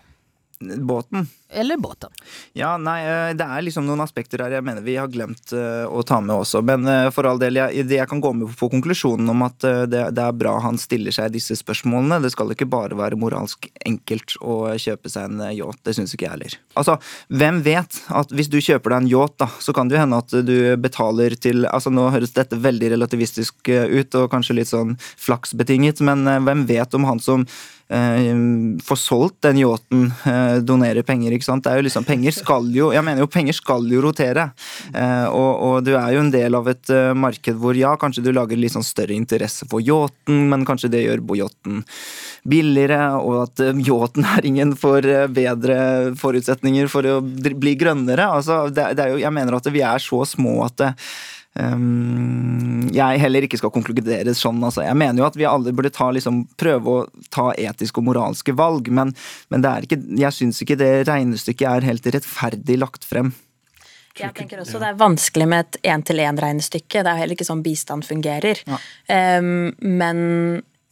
Båten? Eller båten. Ja, nei, eh, det er liksom noen aspekter her jeg mener vi har glemt uh, å ta med også. Men uh, for all del, jeg, jeg kan gå med på konklusjonen om at det, det, er bra han stiller seg disse spørsmålene. Det skal ikke bare være moralsk enkelt å kjøpe seg en yacht. Det syns ikke jeg heller. Altså, hvem vet at hvis du kjøper deg en yacht, da, så kan det jo hende at du betaler til Altså, nå høres dette veldig relativistisk ut, og kanskje litt sånn flaksbetinget, men hvem vet om han som eh, får solgt den yachten, eh, donerer penger. Ikke sant? Det er jo liksom, Penger skal jo jeg mener jo penger skal jo rotere. Eh, og, og, du er jo en del av et uh, marked hvor ja, kanskje du lager litt sånn større interesse for yachten, men kanskje det gjør yachten billigere, og at uh, yachtnæringen får uh, bedre forutsetninger for å bli grønnere. altså det, det er jo, Jeg mener at vi er så små at det, Um, jeg heller ikke skal konkludere sånn. Altså. Jeg mener jo at vi alle burde ta, liksom, prøve å ta etiske og moralske valg, men, men ikke, jeg syns ikke det regnestykket er helt rettferdig lagt frem. Jeg tenker også Det er vanskelig med et én-til-én-regnestykke. Det er heller ikke sånn bistand fungerer. Ja. Um, men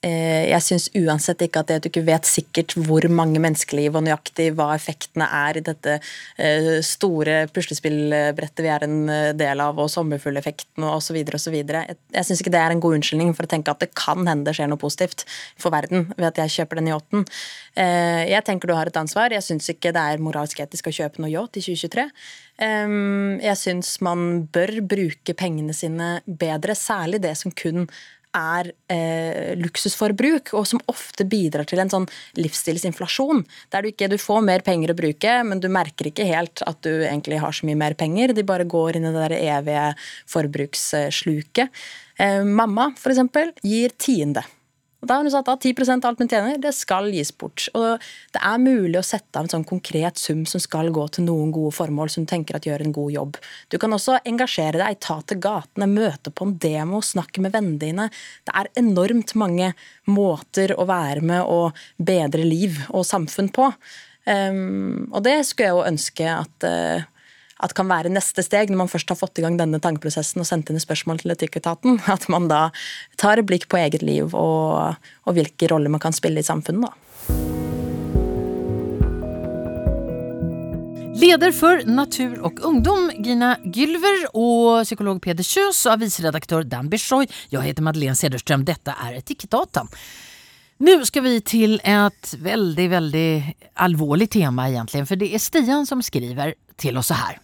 jeg syns uansett ikke at det at du ikke vet sikkert hvor mange menneskeliv og nøyaktig hva effektene er i dette eh, store puslespillbrettet vi er en eh, del av, og sommerfugleffekten og osv. osv. Jeg, syns ikke det er en god unnskyldning for å tenke at det kan hende det skjer noe positivt for verden ved at jeg kjøper den yachten. Jeg tenker du har et ansvar. Jeg syns ikke det er moralsk etisk å kjøpe noe yacht i 2023. Jeg syns man bør bruke pengene sine bedre, særlig det som kun er eh, luksusforbruk, og som ofte bidrar til en sånn livsstilsinflasjon. Der du ikke du får mer penger å bruke, men du merker ikke helt at du egentlig har så mye mer penger. De bare går inn i det der evige forbrukssluket. Eh, mamma, for eksempel, gir tiende. Og da har hun satt av 10% av alt hun tjener, det skal gis bort. Og det er mulig å sette av en sånn konkret sum som skal gå til noen gode formål som tenker at gjør en god jobb. Du kan også engasjere deg, ta til gatene, møte på en demo, snakke med vennene dine. Det er enormt mange måter å være med og bedre liv og samfunn på. Um, og det skulle jeg jo ønske at uh, at kan være neste steg, når man først har fått i gang denne tankeprosessen og sendt inn spørsmål til Etikketaten, at man da tar et blikk på eget liv og, og hvilke roller man kan spille i samfunnet. da. Leder for Natur og Ungdom, Gina Gylver og psykolog Peder Kjøs og avisredaktør Dan Bishoy. Jeg heter Madeleine Cederström. Dette er Etikkdata. Nå skal vi til et veldig, veldig alvorlig tema egentlig, for det er Stian som skriver til oss så her.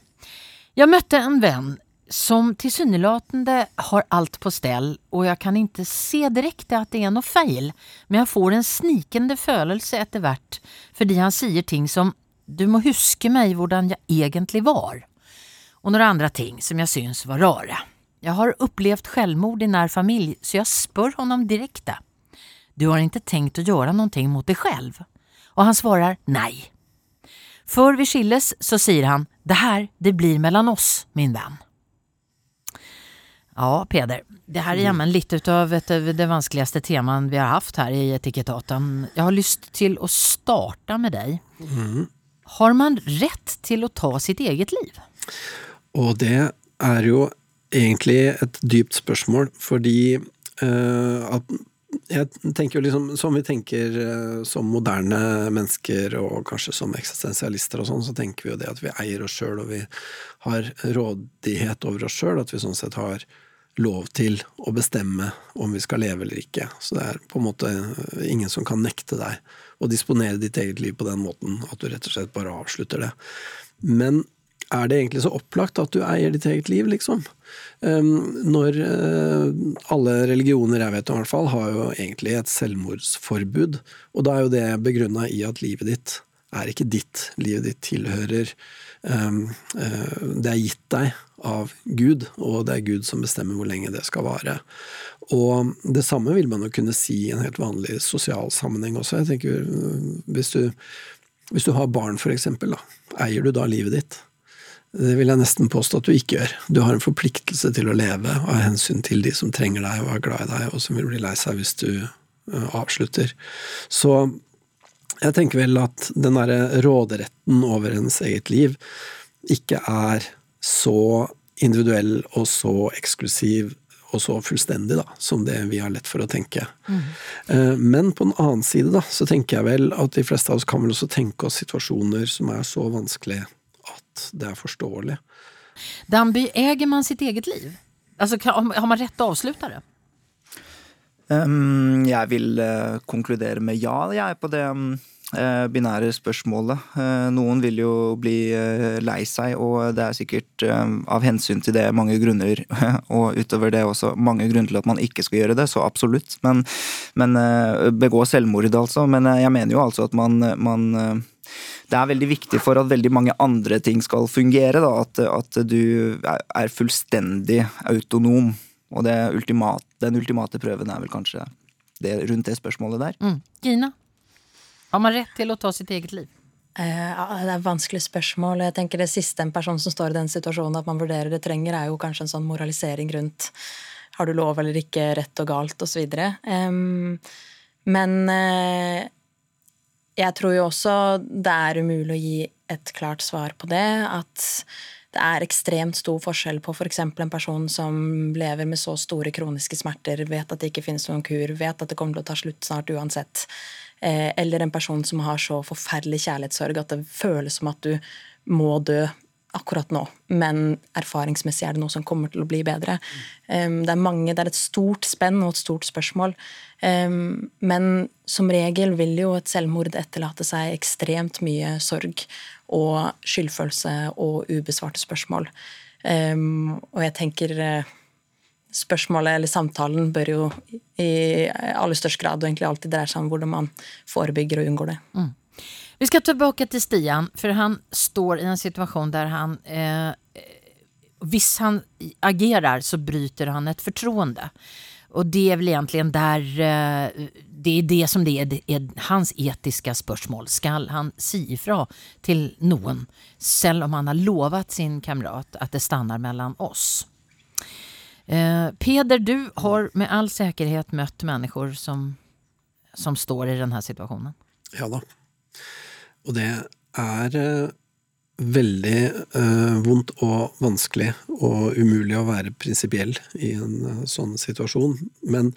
Jeg møtte en venn som tilsynelatende har alt på stell og jeg kan ikke se direkte at det er noe feil, men jeg får en snikende følelse etter hvert fordi han sier ting som du må huske meg hvordan jeg egentlig var. Og noen andre ting som jeg syns var rare. Jeg har opplevd selvmord i nær familie, så jeg spør honom direkte. Du har ikke tenkt å gjøre noe mot deg selv? Og han svarer nei. Før vi skilles så sier han det her, det blir mellom oss, min venn. Ja, Peder. Det her er jammen litt av et av de vanskeligste temaene vi har hatt her i Etikettaten. Jeg har lyst til å starte med deg. Mm. Har man rett til å ta sitt eget liv? Og det er jo egentlig et dypt spørsmål, fordi eh, at jeg tenker jo liksom, Som vi tenker eh, som moderne mennesker, og kanskje som eksistensialister og sånn, så tenker vi jo det at vi eier oss sjøl, og vi har rådighet over oss sjøl. At vi sånn sett har lov til å bestemme om vi skal leve eller ikke. Så det er på en måte ingen som kan nekte deg å disponere ditt eget liv på den måten at du rett og slett bare avslutter det. Men er det egentlig så opplagt at du eier ditt eget liv, liksom? Um, når uh, alle religioner jeg vet om, i hvert fall, har jo egentlig et selvmordsforbud. Og da er jo det begrunna i at livet ditt er ikke ditt. Livet ditt tilhører um, uh, Det er gitt deg av Gud, og det er Gud som bestemmer hvor lenge det skal vare. Og det samme vil man jo kunne si i en helt vanlig sosial sammenheng også. Jeg tenker, hvis du, hvis du har barn, eksempel, eier du da livet ditt? Det vil jeg nesten påstå at du ikke gjør. Du har en forpliktelse til å leve av hensyn til de som trenger deg og er glad i deg, og som vil bli lei seg hvis du uh, avslutter. Så jeg tenker vel at den derre råderetten over ens eget liv ikke er så individuell og så eksklusiv og så fullstendig da, som det vi har lett for å tenke. Mm. Men på den annen side da, så tenker jeg vel at de fleste av oss kan vel også tenke oss situasjoner som er så vanskelige det er forståelig. Danby, eier man sitt eget liv? Altså, har man rett til å avslutte det? Um, jeg vil uh, konkludere med ja, jeg på det um, binære spørsmålet. Uh, noen vil jo bli uh, lei seg, og det er sikkert av hensyn til det mange grunner, og utover det også mange grunner til at man ikke skal gjøre det, så absolutt. Men, men begå selvmord, altså. Men jeg mener jo altså at man, man det er veldig viktig for at veldig mange andre ting skal fungere. Da, at, at, du er fullstendig autonom. Og ultimate, den ultimate prøven er vel kanskje det, rundt det spørsmålet der. Mm. Gina, har man rett til å ta sitt eget liv? Uh, det er et vanskelig spørsmål. Jeg tenker Det siste en person som står i den situasjonen at man vurderer det trenger, er jo kanskje en sånn moralisering rundt har du lov eller ikke, rett og galt osv. Um, men uh, jeg tror jo også det er umulig å gi et klart svar på det. At det er ekstremt stor forskjell på f.eks. en person som lever med så store kroniske smerter, vet at det ikke finnes noen kur, vet at det kommer til å ta slutt snart uansett. Eh, eller en person som har så forferdelig kjærlighetssorg at det føles som at du må dø akkurat nå, men erfaringsmessig er det noe som kommer til å bli bedre. Det er mange, det er et stort spenn og et stort spørsmål. Men som regel vil jo et selvmord etterlate seg ekstremt mye sorg og skyldfølelse og ubesvarte spørsmål. Og jeg tenker uh, spørsmålet eller samtalen bør jo i aller størst grad og egentlig alltid dreier seg om hvordan man forebygger og unngår det. Mm. Vi skal tilbake til Stian, for han står i en situasjon der han eh, Hvis han agerer, så bryter han et fortroende. Og det er vel egentlig der eh, Det er det som det er, er, hans etiske spørsmål. Skal han si ifra til noen, selv om han har lovet sin kamerat at det stanner mellom oss? Eh, Peder, du har med all sikkerhet møtt mennesker som, som står i denne situasjonen. Ja da. Og det er eh, veldig eh, vondt og vanskelig og umulig å være prinsipiell i en eh, sånn situasjon. Men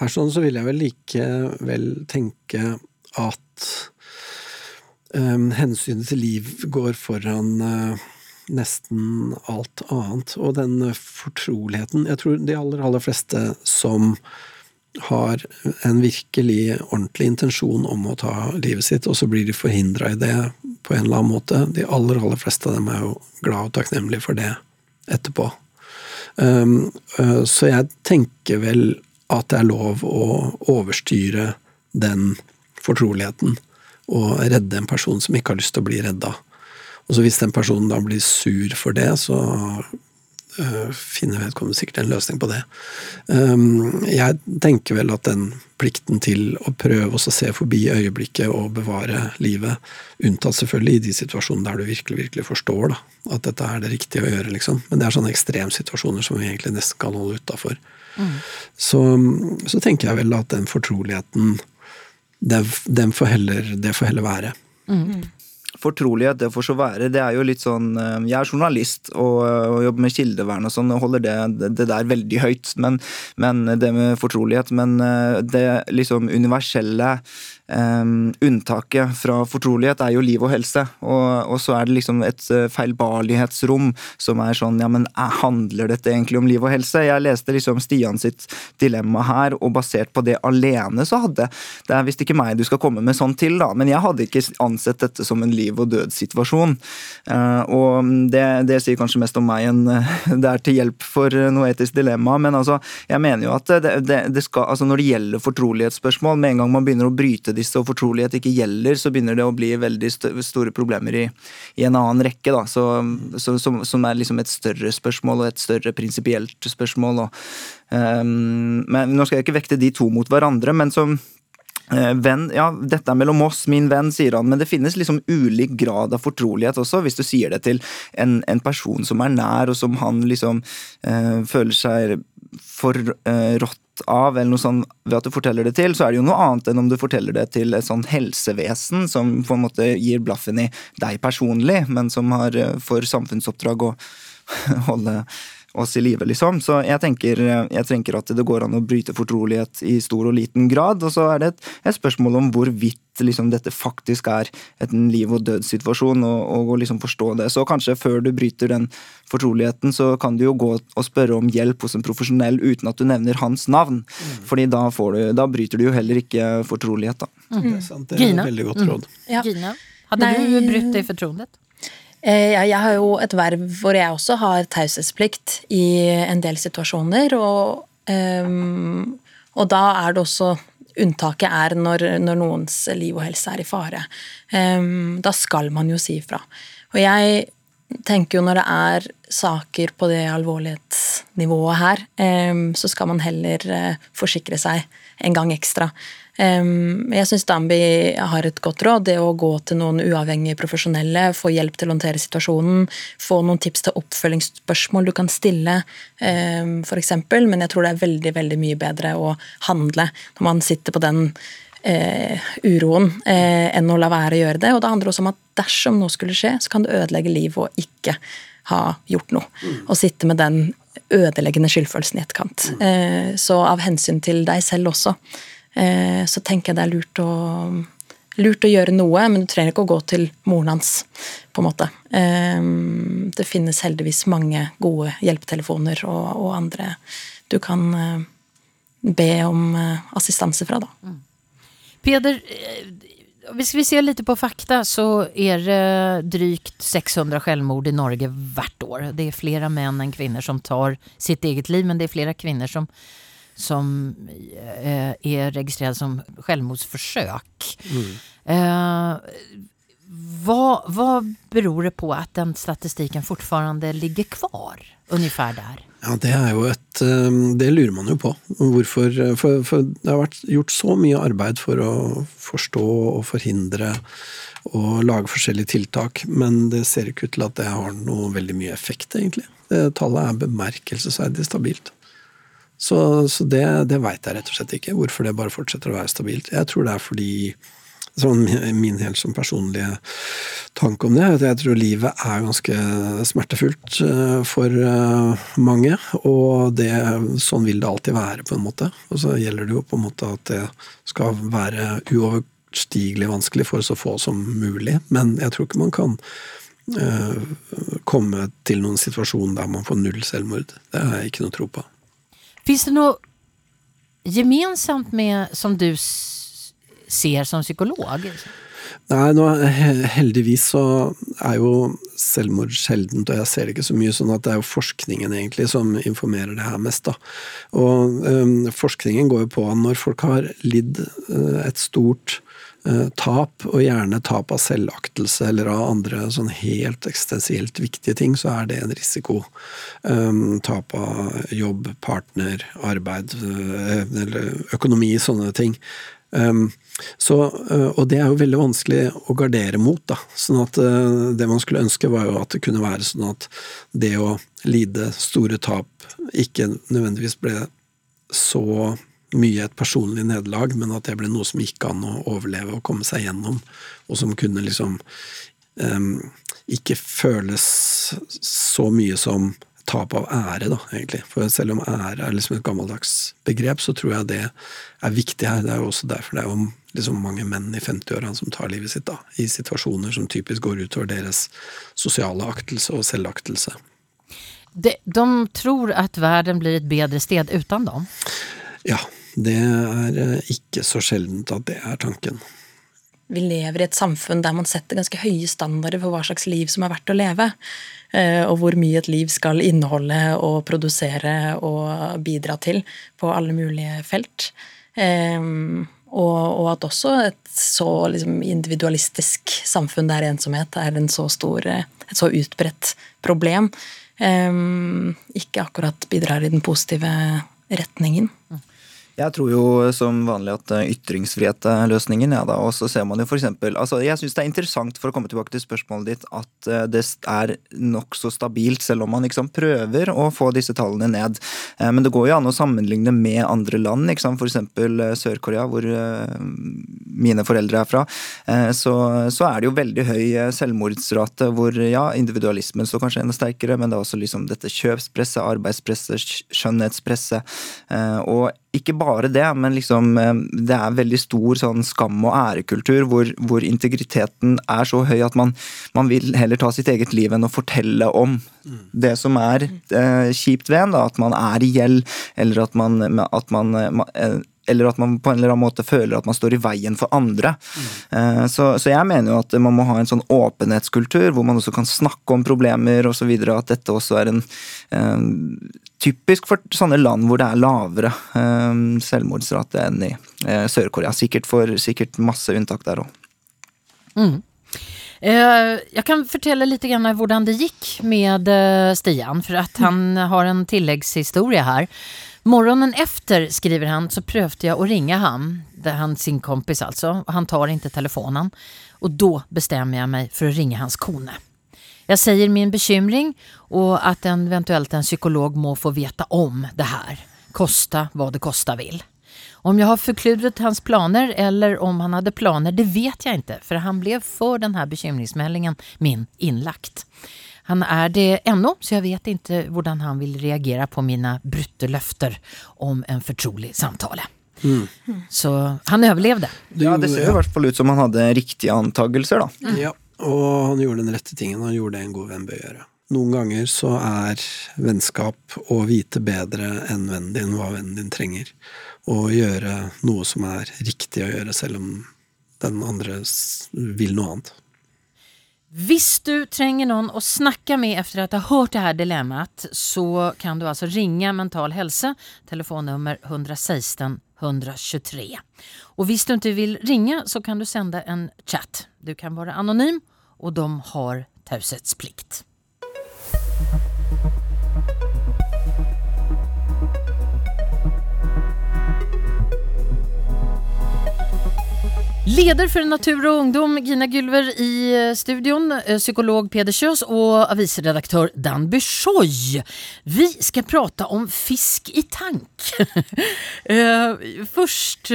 her sånn så vil jeg vel likevel tenke at eh, hensynet til liv går foran eh, nesten alt annet. Og den fortroligheten Jeg tror de aller, aller fleste som har en virkelig ordentlig intensjon om å ta livet sitt, og så blir de forhindra i det på en eller annen måte. De aller, aller fleste av dem er jo glad og takknemlige for det etterpå. Um, uh, så jeg tenker vel at det er lov å overstyre den fortroligheten, og redde en person som ikke har lyst til å bli redda. Og så hvis den personen da blir sur for det, så øh, finner vedkommende sikkert en løsning på det. Um, jeg tenker vel at den plikten til å prøve å se forbi øyeblikket og bevare livet, unntatt selvfølgelig i de situasjonene der du virkelig virkelig forstår da, at dette er det riktige å gjøre, liksom. Men det er sånne ekstremsituasjoner som vi egentlig nesten kan holde utafor. Mm. Så, så, tenker jeg vel at den fortroligheten, den, den får heller, det får heller være. Mm fortrolighet, det får så være. Det er jo litt sånn eh, Jeg er journalist og, og jobber med kildevern og sånn, og holder det, det, der veldig høyt. Men, men, det med fortrolighet. Men eh, det liksom universelle Um, unntaket fra fortrolighet er jo liv og helse, og, og så er det liksom et uh, feilbarlighetsrom som er sånn ja, men uh, handler dette egentlig om liv og helse? Jeg leste liksom Stian sitt dilemma her, og basert på det alene så hadde Det er visst ikke meg du skal komme med sånn til, da, men jeg hadde ikke ansett dette som en liv og død-situasjon. Uh, og det, det, sier kanskje mest om meg enn det er til hjelp for noe etisk dilemma, men altså, jeg mener jo at det, det, det skal, altså når det gjelder fortrolighetsspørsmål, med en gang man begynner å bryte disse og fortrolighet ikke gjelder, så begynner det å bli veldig store problemer i, i en annen rekke. Da, så, så, som, som, er liksom et større spørsmål og et større prinsipielt spørsmål. Og, um, men Nå skal jeg ikke vekte de to mot hverandre, men som Eh, venn, ja, dette er mellom oss, min venn, sier han, men det finnes liksom ulik grad av fortrolighet også, hvis du sier det til en, en person som er nær, og som han liksom øh, føler seg forrådt av, eller noe sånn ved at du forteller det til, så er det jo noe annet enn om du forteller det til et sånn helsevesen som på en måte gir blaffen i deg personlig, men som har eh, for samfunnsoppdrag å holde oss i live, liksom. Så jeg tenker, jeg tenker, at det går an å bryte fortrolighet i stor og liten grad. Og så er det et, et spørsmål om hvorvidt liksom, dette faktisk er en liv- og dødssituasjon, og, og liksom forstå det. Så kanskje før du bryter den fortroligheten, så kan du jo gå og spørre om hjelp hos en profesjonell uten at du nevner hans navn. Mm. Fordi da, du, da, bryter du jo heller ikke fortrolighet, da. Mm. Det er sant. Det er et veldig godt råd. Mm. Ja. Gina, hadde Nei. du brutt det fortrolighet? Eh, jeg har jo et verv hvor jeg også har taushetsplikt i en del situasjoner. Og, um, og, da er det også Unntaket er når, når, noens liv og helse er i fare. Um, da skal man jo si ifra. Og jeg tenker jo når det er saker på det alvorlighetsnivået her, um, så skal man heller uh, forsikre seg en gang ekstra. Jeg syns Dambi har et godt råd. Det å gå til noen uavhengige profesjonelle, få hjelp til å håndtere situasjonen, få noen tips til oppfølgingsspørsmål du kan stille, f.eks. Men jeg tror det er veldig, veldig mye bedre å handle når man sitter på den eh, uroen, eh, enn å la være å gjøre det. Og det handler også om at dersom noe skulle skje, så kan det ødelegge livet å ikke ha gjort noe. og sitte med den ødeleggende skyldfølelsen i etterkant. Eh, så av hensyn til deg selv også så tenker jeg det er lurt å, lurt å gjøre noe, men du trenger ikke å gå til moren hans, på en måte. Eh, det finnes heldigvis mange gode hjelpetelefoner og, og andre du kan eh, be om assistanse fra, da. Mm. Peder, hvis vi ser litt på fakta så er det drygt 600 selvmord i Norge hvert år. Det er flere menn enn kvinner som tar sitt eget liv, men det er flere kvinner som som eh, är registrerad som självmordsförsök. Mm. Eh, vad, vad beror det på at den statistiken fortfarande ligger kvar? Ungefär der? Ja, Det er jo et eh, Det lurer man jo på. Hvorfor, for, for, det har vært gjort så mye arbeid for å forstå og forhindre og lage forskjellige tiltak, men det ser ikke ut til at det har noe veldig mye effekt, egentlig. Tallet er bemerkelsesverdig stabilt. Så, så det, det veit jeg rett og slett ikke, hvorfor det bare fortsetter å være stabilt. Jeg tror det er fordi sånn Min helt sånn personlige tanke om det at jeg tror livet er ganske smertefullt eh, for eh, mange. Og det, sånn vil det alltid være, på en måte. Og så gjelder det jo på en måte at det skal være uoverstigelig vanskelig for så få som mulig. Men jeg tror ikke man kan uh, komme til noen situasjon der man får null selvmord. Det har jeg ikke noe tro på. Finns det noe gemensamt med, som du ser som psykolog? Nei, nå, heldigvis så er jo selvmord sjeldent, og jeg ser det ikke så mye sånn at det er jo forskningen egentlig som informerer det her mest. da. Og øhm, forskningen går jo på at når folk har lidd øh, et stort tap, og gjerne tap av selvaktelse eller av andre sånn helt eksistensielt viktige ting, så er det en risiko. Um, tap av jobb, partner, arbeid eller økonomi, sånne ting. Um, så, uh, og det er jo veldig vanskelig å gardere mot. Da. Sånn at Det man skulle ønske, var jo at det kunne være sånn at det å lide store tap ikke nødvendigvis ble så mye et personlig nederlag, men at det ble noe som gikk an å overleve og komme seg gjennom, og som kunne liksom um, ikke føles så mye som tap av ære, da, egentlig. For selv om ære er liksom et gammeldags begrep, så tror jeg det er viktig her. Det er jo også derfor det er jo liksom mange menn i 50-åra som tar livet sitt, da, i situasjoner som typisk går utover deres sosiale aktelse og selvaktelse. De, de tror at verden blir et bedre sted uten dem? Ja, det er eh, ikke så sjeldent at det er tanken. Vi lever i et samfunn der man setter ganske høye standarder for hva slags liv som er verdt å leve. Eh, og hvor mye et liv skal inneholde og produsere og bidra til på alle mulige felt. Og, at også et så liksom, individualistisk samfunn der ensomhet er en så stor, et så utbredt problem, ikke akkurat bidrar i den positive retningen. Jeg tror jo som vanlig at eh, ytringsfrihet er løsningen. Ja, da. Og så ser man jo for eksempel, altså Jeg syns det er interessant for å komme tilbake til spørsmålet ditt, at eh, det er nokså stabilt, selv om man liksom prøver å få disse tallene ned. Eh, men det går jo an å sammenligne med andre land, liksom, f.eks. Sør-Korea, hvor mine foreldre er fra. Så, så, er det jo veldig høy selvmordsrate, hvor ja, individualismen står kanskje enda sterkere, men det er også liksom dette kjøpspresset, arbeidspresset, skjønnhetspresset. Og ikke bare det, men liksom eh, det er veldig stor sånn skam- og ærekultur hvor, hvor, integriteten er så høy at man, man, vil heller ta sitt eget liv enn å fortelle om mm. det som er eh, kjipt ved en. Da, at man er i gjeld, eller at man, at man eh, eller at man på en eller annen måte føler at man står i veien for andre. Mm. Så, så, jeg mener jo at man må ha en sånn åpenhetskultur, hvor man også kan snakke om problemer osv. At dette også er en typisk for sånne land hvor det er lavere um, selvmordsrate enn i uh, Sør-Korea. Sikkert sikkert masse unntak der òg. Mm. Jeg kan fortelle litt hvordan det gikk med Stian, for at han har en tilleggshistorie her. Morgonen efter, skriver han, så prøvde jeg å ringe han, det er han sin kompis altså, han tar ikke telefonen. Og da bestemmer jeg meg for å ringe hans kone. Jeg sier min bekymring og at en, eventuelt en psykolog må få vite om det her. Kosta hva det kosta vil. Om jeg har forkludret hans planer eller om han hadde planer, det vet jeg ikke, for han ble for denne bekymringsmeldingen min innlagt. Han er det ennå, så jeg vet ikke hvordan han vil reagere på mine brutte løfter om en fortrolig samtale. Mm. Så han overlevde. Ja, det ser i hvert fall ut som han hadde riktige antagelser, da. Mm. Ja, og han gjorde den rette tingen. Han gjorde det en god venn bør gjøre. Noen ganger så er vennskap å vite bedre enn vennen din hva vennen din trenger. Og gjøre noe som er riktig å gjøre, selv om den andre vil noe annet. Hvis du trenger noen å snakke med efter du ha hørt det her dilemmaet så kan du altså ringe Mental Helse, telefonnummer 116 123. Og hvis du ikke vil ringe så kan du sända en chat. Du kan være anonym og de har taushetsplikt. Leder for Natur og Ungdom, Gina Gylver i eh, studion, eh, psykolog Peder Kjøs og avisredaktør Dan Bysjoj. Vi skal prate om fisk i tank. Eh, først,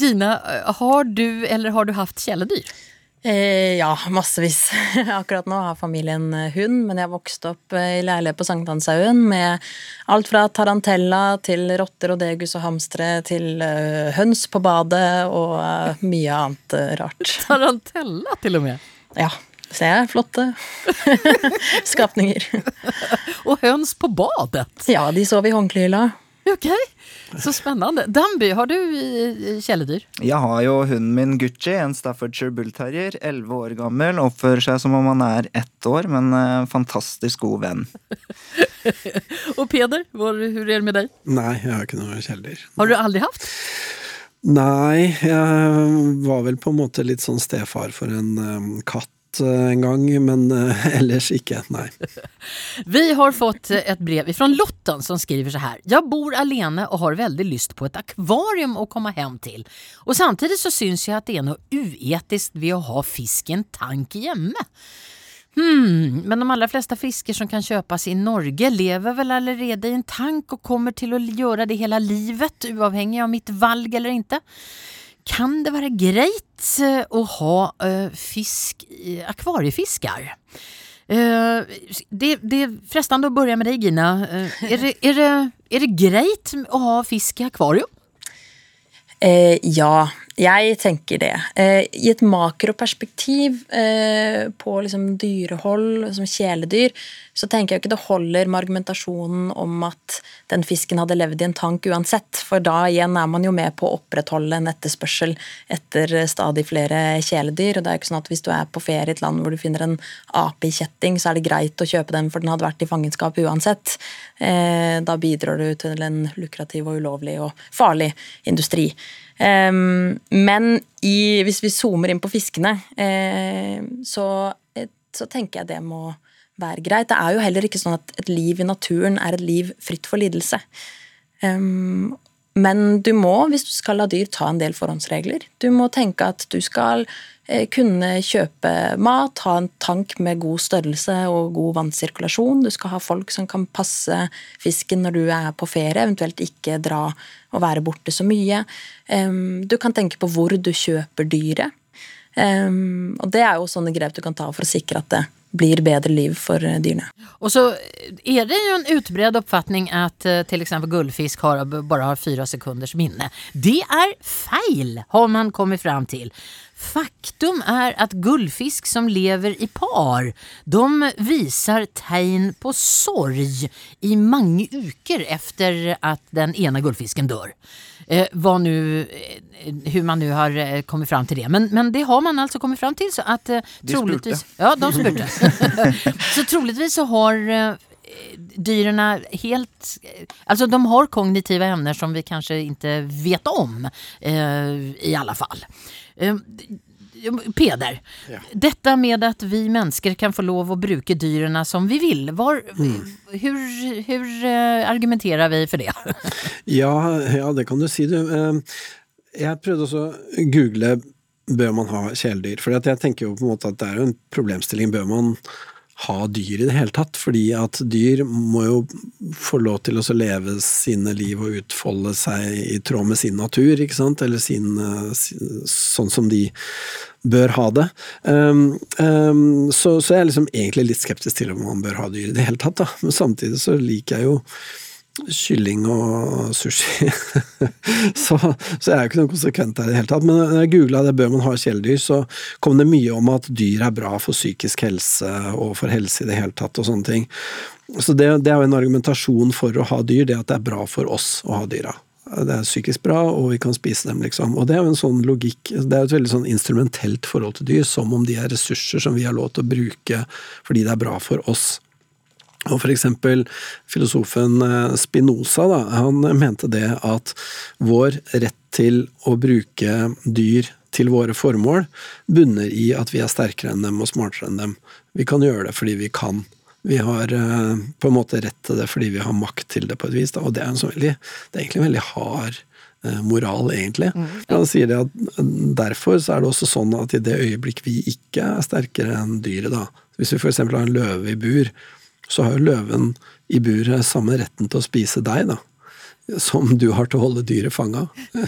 Gina, har du eller har du hatt kjæledyr? Eh, ja, massevis. Akkurat nå har familien eh, hund, men jeg vokste opp eh, i leilighet på Sankthanshaugen med alt fra tarantella til rotter og degus og hamstere til uh, høns på badet og uh, mye annet uh, rart. Tarantella til og med? Ja. Se, flotte skapninger. og høns på badet? Ja, de sov i håndklehylla. Ok, så spennende. Danby, har du kjæledyr? Jeg har jo hunden min Gucci, en Staffordshire bullterrier. Elleve år gammel. Oppfører seg som om han er ett år, men uh, fantastisk god venn. Og Peder, hvordan er det med deg? Nei, jeg har ikke noe kjæledyr. Har du aldri hatt? Nei, jeg var vel på en måte litt sånn stefar for en um, katt eh, en gang, men eh, ellers ikke, nei. Vi har fått et brev fra Lotten som skriver så her. Jeg bor alene og har veldig lyst på et akvarium å komme hjem til. Og samtidig så syns jeg at det er noe uetisk ved å ha fisk i en tank hjemme. Hmm, men de aller fleste fisker som kan kjøpes i Norge lever vel allerede i en tank og kommer til å gjøre det hele livet, uavhengig av mitt valg eller ikke. Kan det være greit eh, å ha uh, fisk, akvariefisker? Uh, det, det er fristende å begynne med deg, Gina. Er, det, er, det, er det greit å ha fisk i akvarium? Eh, ja, jeg tenker det. Eh, I et makroperspektiv eh, på liksom dyrehold som kjæledyr, så tenker jeg ikke det holder med argumentasjonen om at den fisken hadde levd i en tank uansett, for da igjen er man jo med på å opprettholde en etterspørsel etter stadig flere kjæledyr. og det er jo ikke sånn at Hvis du er på ferie i et land hvor du finner en ape i kjetting, så er det greit å kjøpe den for den hadde vært i fangenskap uansett. Eh, da bidrar du til en lukrativ og ulovlig og farlig industri. Men i, hvis vi zoomer inn på fiskene, uh, så, så, tenker jeg det må være greit. Det er jo heller ikke sånn at et liv i naturen er et liv fritt for lidelse. Men du må, hvis du skal la dyr, ta en del forhåndsregler. Du må tenke at du skal eh, kunne kjøpe mat, ha en tank med god størrelse og god vannsirkulasjon. Du skal ha folk som kan passe fisken når du er på ferie, eventuelt ikke dra og være borte så mye. Du kan tenke på hvor du kjøper dyret. Og det er jo sånne grep du kan ta for å sikre at det blir bedre liv for eh, dyrene. Og så er det jo en utbredt oppfatning at uh, eh, f.eks. gullfisk har, bare har fire sekunders minne. Det er feil, har man kommet fram til. Faktum er at gullfisk som lever i par, de viser tegn på sorg i mange uker etter at den ene gullfisken dør. Eh, vad nu, eh, hur man nu har eh, kommet fram til det. Men, men det har man altså kommet fram til. Så att eh, troligtvis... Ja, de spurte. så troligtvis så har eh, dyrene helt Alltså de har kognitiva ämnen som vi kanskje ikke vet om, eh, i alle fall. Eh, Peder, ja. dette med at vi mennesker kan få lov å bruke dyrene som vi vil, var, mm. hur, hur, argumenterer vi for det? ja, ja, det kan du si, du. Eh, jeg prøvde også å google bør man ha kjæledyr, for jeg tenker jo på en måte at det er en problemstilling. Bør man ha dyr i det hele tatt, fordi at dyr må jo få lov til å leve sine liv og utfolde seg i tråd med sin natur, ikke sant, eller sin, eh, sånn som de bør ha det. Um, um, så, så, jeg er liksom egentlig litt skeptisk til om man bør ha dyr i det hele tatt, da. Men samtidig så liker jeg jo kylling og sushi. så, så, jeg er jo ikke noe konsekvent der i det hele tatt. Men når jeg googla det bør man ha kjæledyr, så kom det mye om at dyr er bra for psykisk helse og for helse i det hele tatt og sånne ting. Så det, det er jo en argumentasjon for å ha dyr, det at det er bra for oss å ha dyra. Det er psykisk bra, og vi kan spise dem, liksom. Og det er jo en sånn logikk Det er jo et veldig sånn instrumentelt forhold til dyr, som om de er ressurser som vi har lov til å bruke fordi det er bra for oss. Og for eksempel filosofen eh, Spinoza, da, han mente det at vår rett til å bruke dyr til våre formål bunner i at vi er sterkere enn dem og smartere enn dem. Vi kan gjøre det fordi vi kan. Vi har eh, på en måte rett til det fordi vi har makt til det på et vis. Da. Og det er, sånn veldig, det er egentlig en veldig hard eh, moral, egentlig. Mm. Han sier det at Derfor så er det også sånn at i det øyeblikk vi ikke er sterkere enn dyret, da Hvis vi f.eks. har en løve i bur, så har jo løven i buret samme retten til å spise deg, da. Som du har til å holde dyret fanga.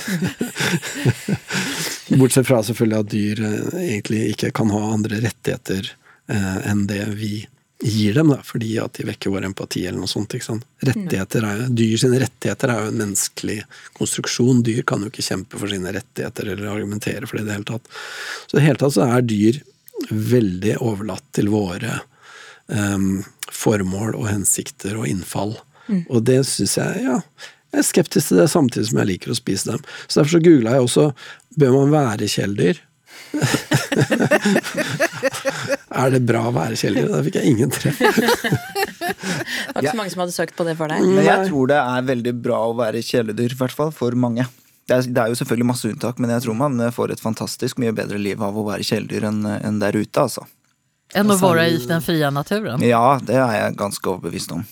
Bortsett fra selvfølgelig at dyr eh, egentlig ikke kan ha andre rettigheter eh, enn det vi gir dem, da, fordi at de vekker vår empati eller noe sånt. ikke sant? Rettigheter er, dyr sine rettigheter er jo en menneskelig konstruksjon. Dyr kan jo ikke kjempe for sine rettigheter eller argumentere for det i det hele tatt. Så i det hele tatt så er dyr veldig overlatt til våre um, formål og hensikter og innfall. Mm. Og det syns jeg ja, jeg er skeptisk til det, samtidig som jeg liker å spise dem. Så Derfor så googla jeg også bør man være kjæledyr. er det bra å være kjæledyr? Da fikk jeg ingen treff. det var ikke så mange som hadde søkt på det for deg. Men jeg tror det er veldig bra å være kjæledyr, i hvert fall for mange. det er, det er jo selvfølgelig masse unntak, men jeg tror man får et fantastisk mye bedre liv av å være kjæledyr enn en der ute, altså. Enn å være i den frie naturen. Ja, det er jeg ganske overbevist om.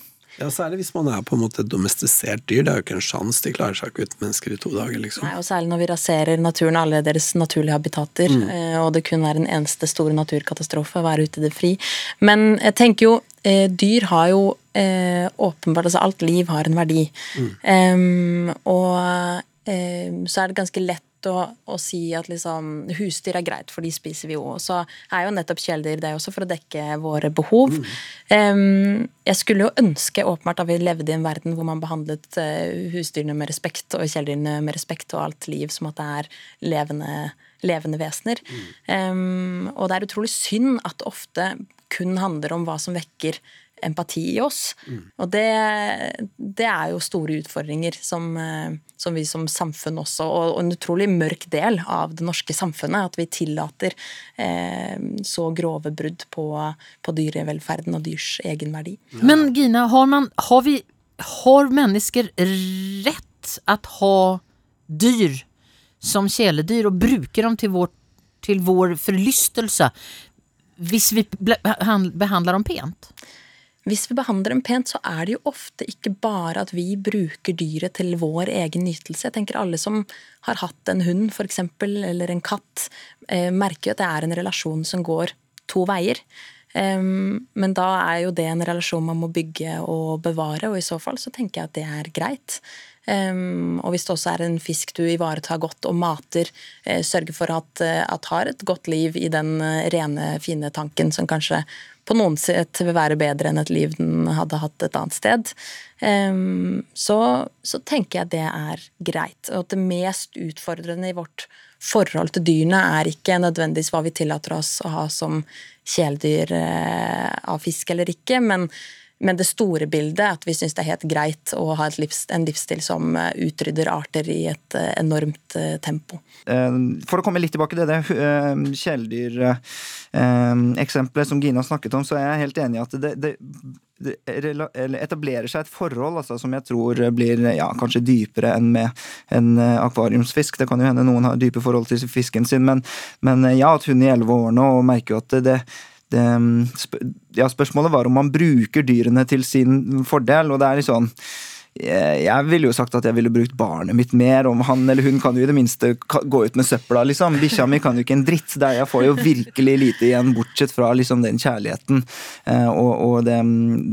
Ja, Særlig hvis man er på en måte et domestisert dyr. Det er jo ikke en sjans, de klarer seg ikke uten mennesker i to dager, liksom. Nei, og Særlig når vi raserer naturen, alle deres naturlige habitater, mm. og det kun er en eneste store naturkatastrofe å være ute i det fri. Men jeg tenker jo, eh, dyr har jo eh, åpenbart Altså alt liv har en verdi. Em, og um, så er det ganske lett å, å si at liksom husdyr er greit, for de spiser vi jo. Og så er jo nettopp kjæledyr det også for å dekke våre behov. Em, jeg skulle jo ønske åpenbart at vi levde i en verden hvor man behandlet uh, husdyrene med respekt og kjæledyrene med respekt og alt liv som at det er levende, levende vesener. Em, og det er utrolig synd at det ofte kun handler om hva som vekker empati i oss. Og det, det er jo store utfordringer som, eh, som vi som samfunn også, og, og en utrolig mørk del av det norske samfunnet, at vi tillater eh, så grove brudd på, på dyrevelferden og dyrs egenverdi. Men Gina, har, man, har, vi, har mennesker rett at ha dyr som kjæledyr og bruke dem til vår, til vår forlystelse hvis vi behandler dem pent? Hvis vi behandler dem pent, så er det jo ofte ikke bare at vi bruker dyret til vår egen nytelse. Jeg tenker alle som har hatt en hund, for eksempel, eller en katt, eh, merker jo at det er en relasjon som går to veier. Men da er jo det en relasjon man må bygge og bevare, og i så fall så tenker jeg at det er greit. Um, og hvis det også er en fisk du ivaretar godt og mater, eh, sørger for at, eh, at har et godt liv i den eh, rene, fine tanken som kanskje på noen sett vil være bedre enn et liv den hadde hatt et annet sted, så, så tenker jeg det er greit. Og at det mest utfordrende i vårt forhold til dyrene er ikke nødvendigvis hva vi tillater oss å ha som kjæledyr eh, av fisk eller ikke, men, men det store bildet, at vi syns det er helt greit å ha livs, en livsstil som eh, utrydder arter i et eh, enormt eh, tempo. For å komme litt tilbake til det kjæledyreksempelet som Gina snakket om, så er jeg helt enig i at det, det, det etablerer seg et forhold altså, som jeg tror blir ja, kanskje dypere enn med en akvariumsfisk. Det kan jo hende noen har dype forhold til fisken sin, men, men ja, at hun i elleve år nå merker jo at det, det sp- ja, Spørsmålet var om man bruker dyrene til sin fordel, og det er litt sånn jeg jeg ville jo sagt at jeg ville brukt barnet mitt mer. Om han eller hun kan jo i det minste gå ut med søpla, liksom. Bikkja mi kan jo ikke en dritt. Det er, jeg får jo virkelig lite igjen, bortsett fra liksom den kjærligheten. Eh, og, og det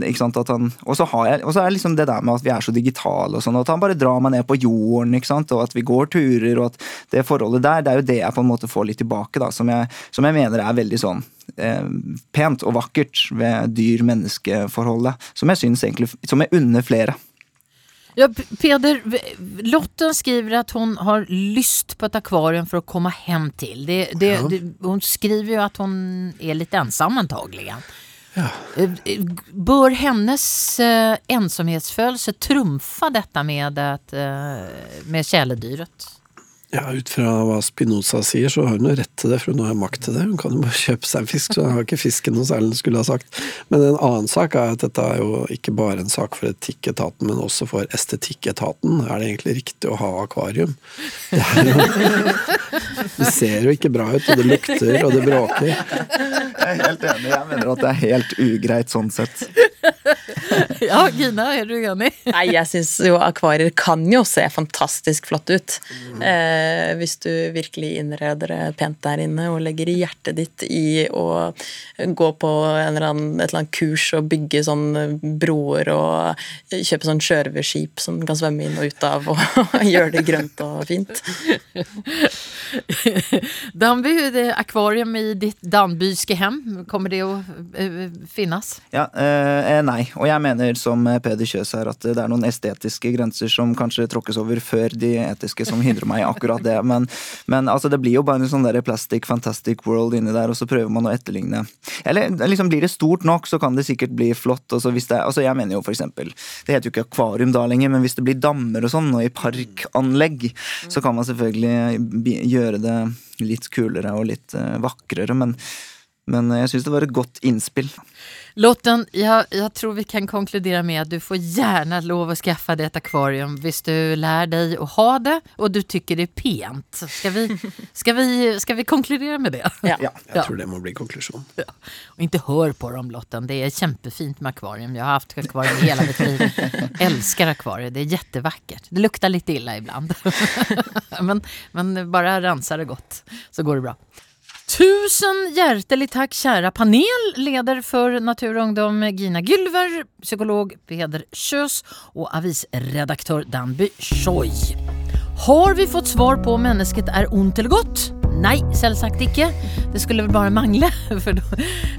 ikke sant, at han Og så har jeg Og så er liksom det der med at vi er så digitale og sånn, at han bare drar meg ned på jorden, ikke sant, og at vi går turer, og at det forholdet der, det er jo det jeg på en måte får litt tilbake, da, som jeg, som jeg mener er veldig sånn eh, pent og vakkert ved dyr-menneske-forholdet. Som jeg syns egentlig Som jeg unner flere. Ja, Peder, Lotten skriver at hun har lyst på et akvarium for å komme hjem til. Det, det, det, hun skriver jo at hun er litt ensam antagelig. Ja. Bør hennes eh, ensomhetsfølelse trumfa dette med, eh, med kjæledyret? Ja, ut fra hva Spinoza sier, så har hun jo rett til det, for hun har jo makt til det. Hun kan jo bare kjøpe seg en fisk, så har ikke fisken noe særlig hun skulle ha sagt. Men en annen sak er at dette er jo ikke bare en sak for etikketaten, men også for estetikketaten. Er det egentlig riktig å ha akvarium? Det, er jo, det ser jo ikke bra ut, og det lukter, og det bråker. Jeg er helt enig. Jeg mener at det er helt ugreit sånn sett. Ja, Gina, er du enig? Nei, jeg syns jo akvarier kan jo se fantastisk flott ut. Eh, hvis du virkelig innreder det pent der inne og legger hjertet ditt i å gå på en eller annen, et eller annet kurs og bygge sånn broer og kjøpe sånn sjørøverskip som kan svømme inn og ut av og gjøre det grønt og fint. Danby, det akvarium i ditt danbyske hem. Kommer det å eh, finnes? Ja, eh, nei. Og jeg mener som Peder Kjøs her at det er noen estetiske grenser som kanskje tråkkes over før de etiske som hindrer meg i akkurat det. Men, men altså, det blir jo bare en sånn der plastic fantastic world inni der, og så prøver man å etterligne. Eller liksom blir det stort nok, så kan det sikkert bli flott. Og så hvis det, altså jeg mener jo for eksempel, det heter jo ikke akvarium da lenger, men hvis det blir dammer og sånn, og i parkanlegg, så kan man selvfølgelig gjøre det litt kulere og litt eh, vakrere. men Men jeg syns det var et godt innspill. Lotten, jeg, jeg, tror vi kan konkludere med at du får gjerne lov å skaffe deg et akvarium hvis du lærer deg å ha det og du tycker det er pent. Ska vi, skal, vi, skal vi konkludere med det? Ja. Jeg tror det må bli konklusjonen. Og ikke hør på dem Lotten, det er kjempefint med akvarium. Jeg har hatt akvarium hele mitt liv. Elsker akvarium. det er kjempevakkert. Det lukter litt ille ibland. men, men bare rensa det godt, så går det bra. Tusen hjertelig takk, kjære panel, leder for Natur og ungdom Gina Gylver, psykolog Peder Kjøs og avisredaktør Danby Choi. Har vi fått svar på om mennesket er ondt eller godt? Nei, selvsagt ikke. Det skulle vel bare mangle, for,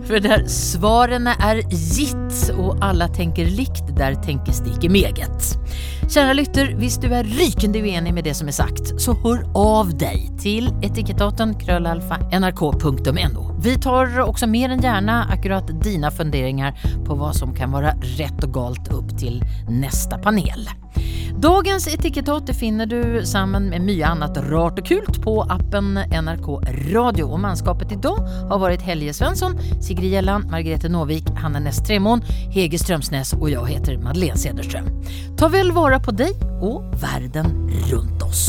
for der svarene er gitt, og alle tenker likt, der tenkes det ikke meget. Kjære lytter, hvis du er rykende uenig med det som er sagt, så hør av deg til etikettaten krøllalfa nrk.no. Vi tar også mer enn gjerne akkurat dina funderinger på hva som kan være rett og galt opp til neste panel. Dagens etikettat finner du sammen med mye annet rart og kult på appen NRK Radio. Og mannskapet i dag har vært Helge Svensson, Sigrid Gjelland, Margrethe Nåvik, Hanne Næss Tremoen, Hege Strømsnes og jeg heter Madeleine Cederström. Ta vel vare på deg og verden rundt oss.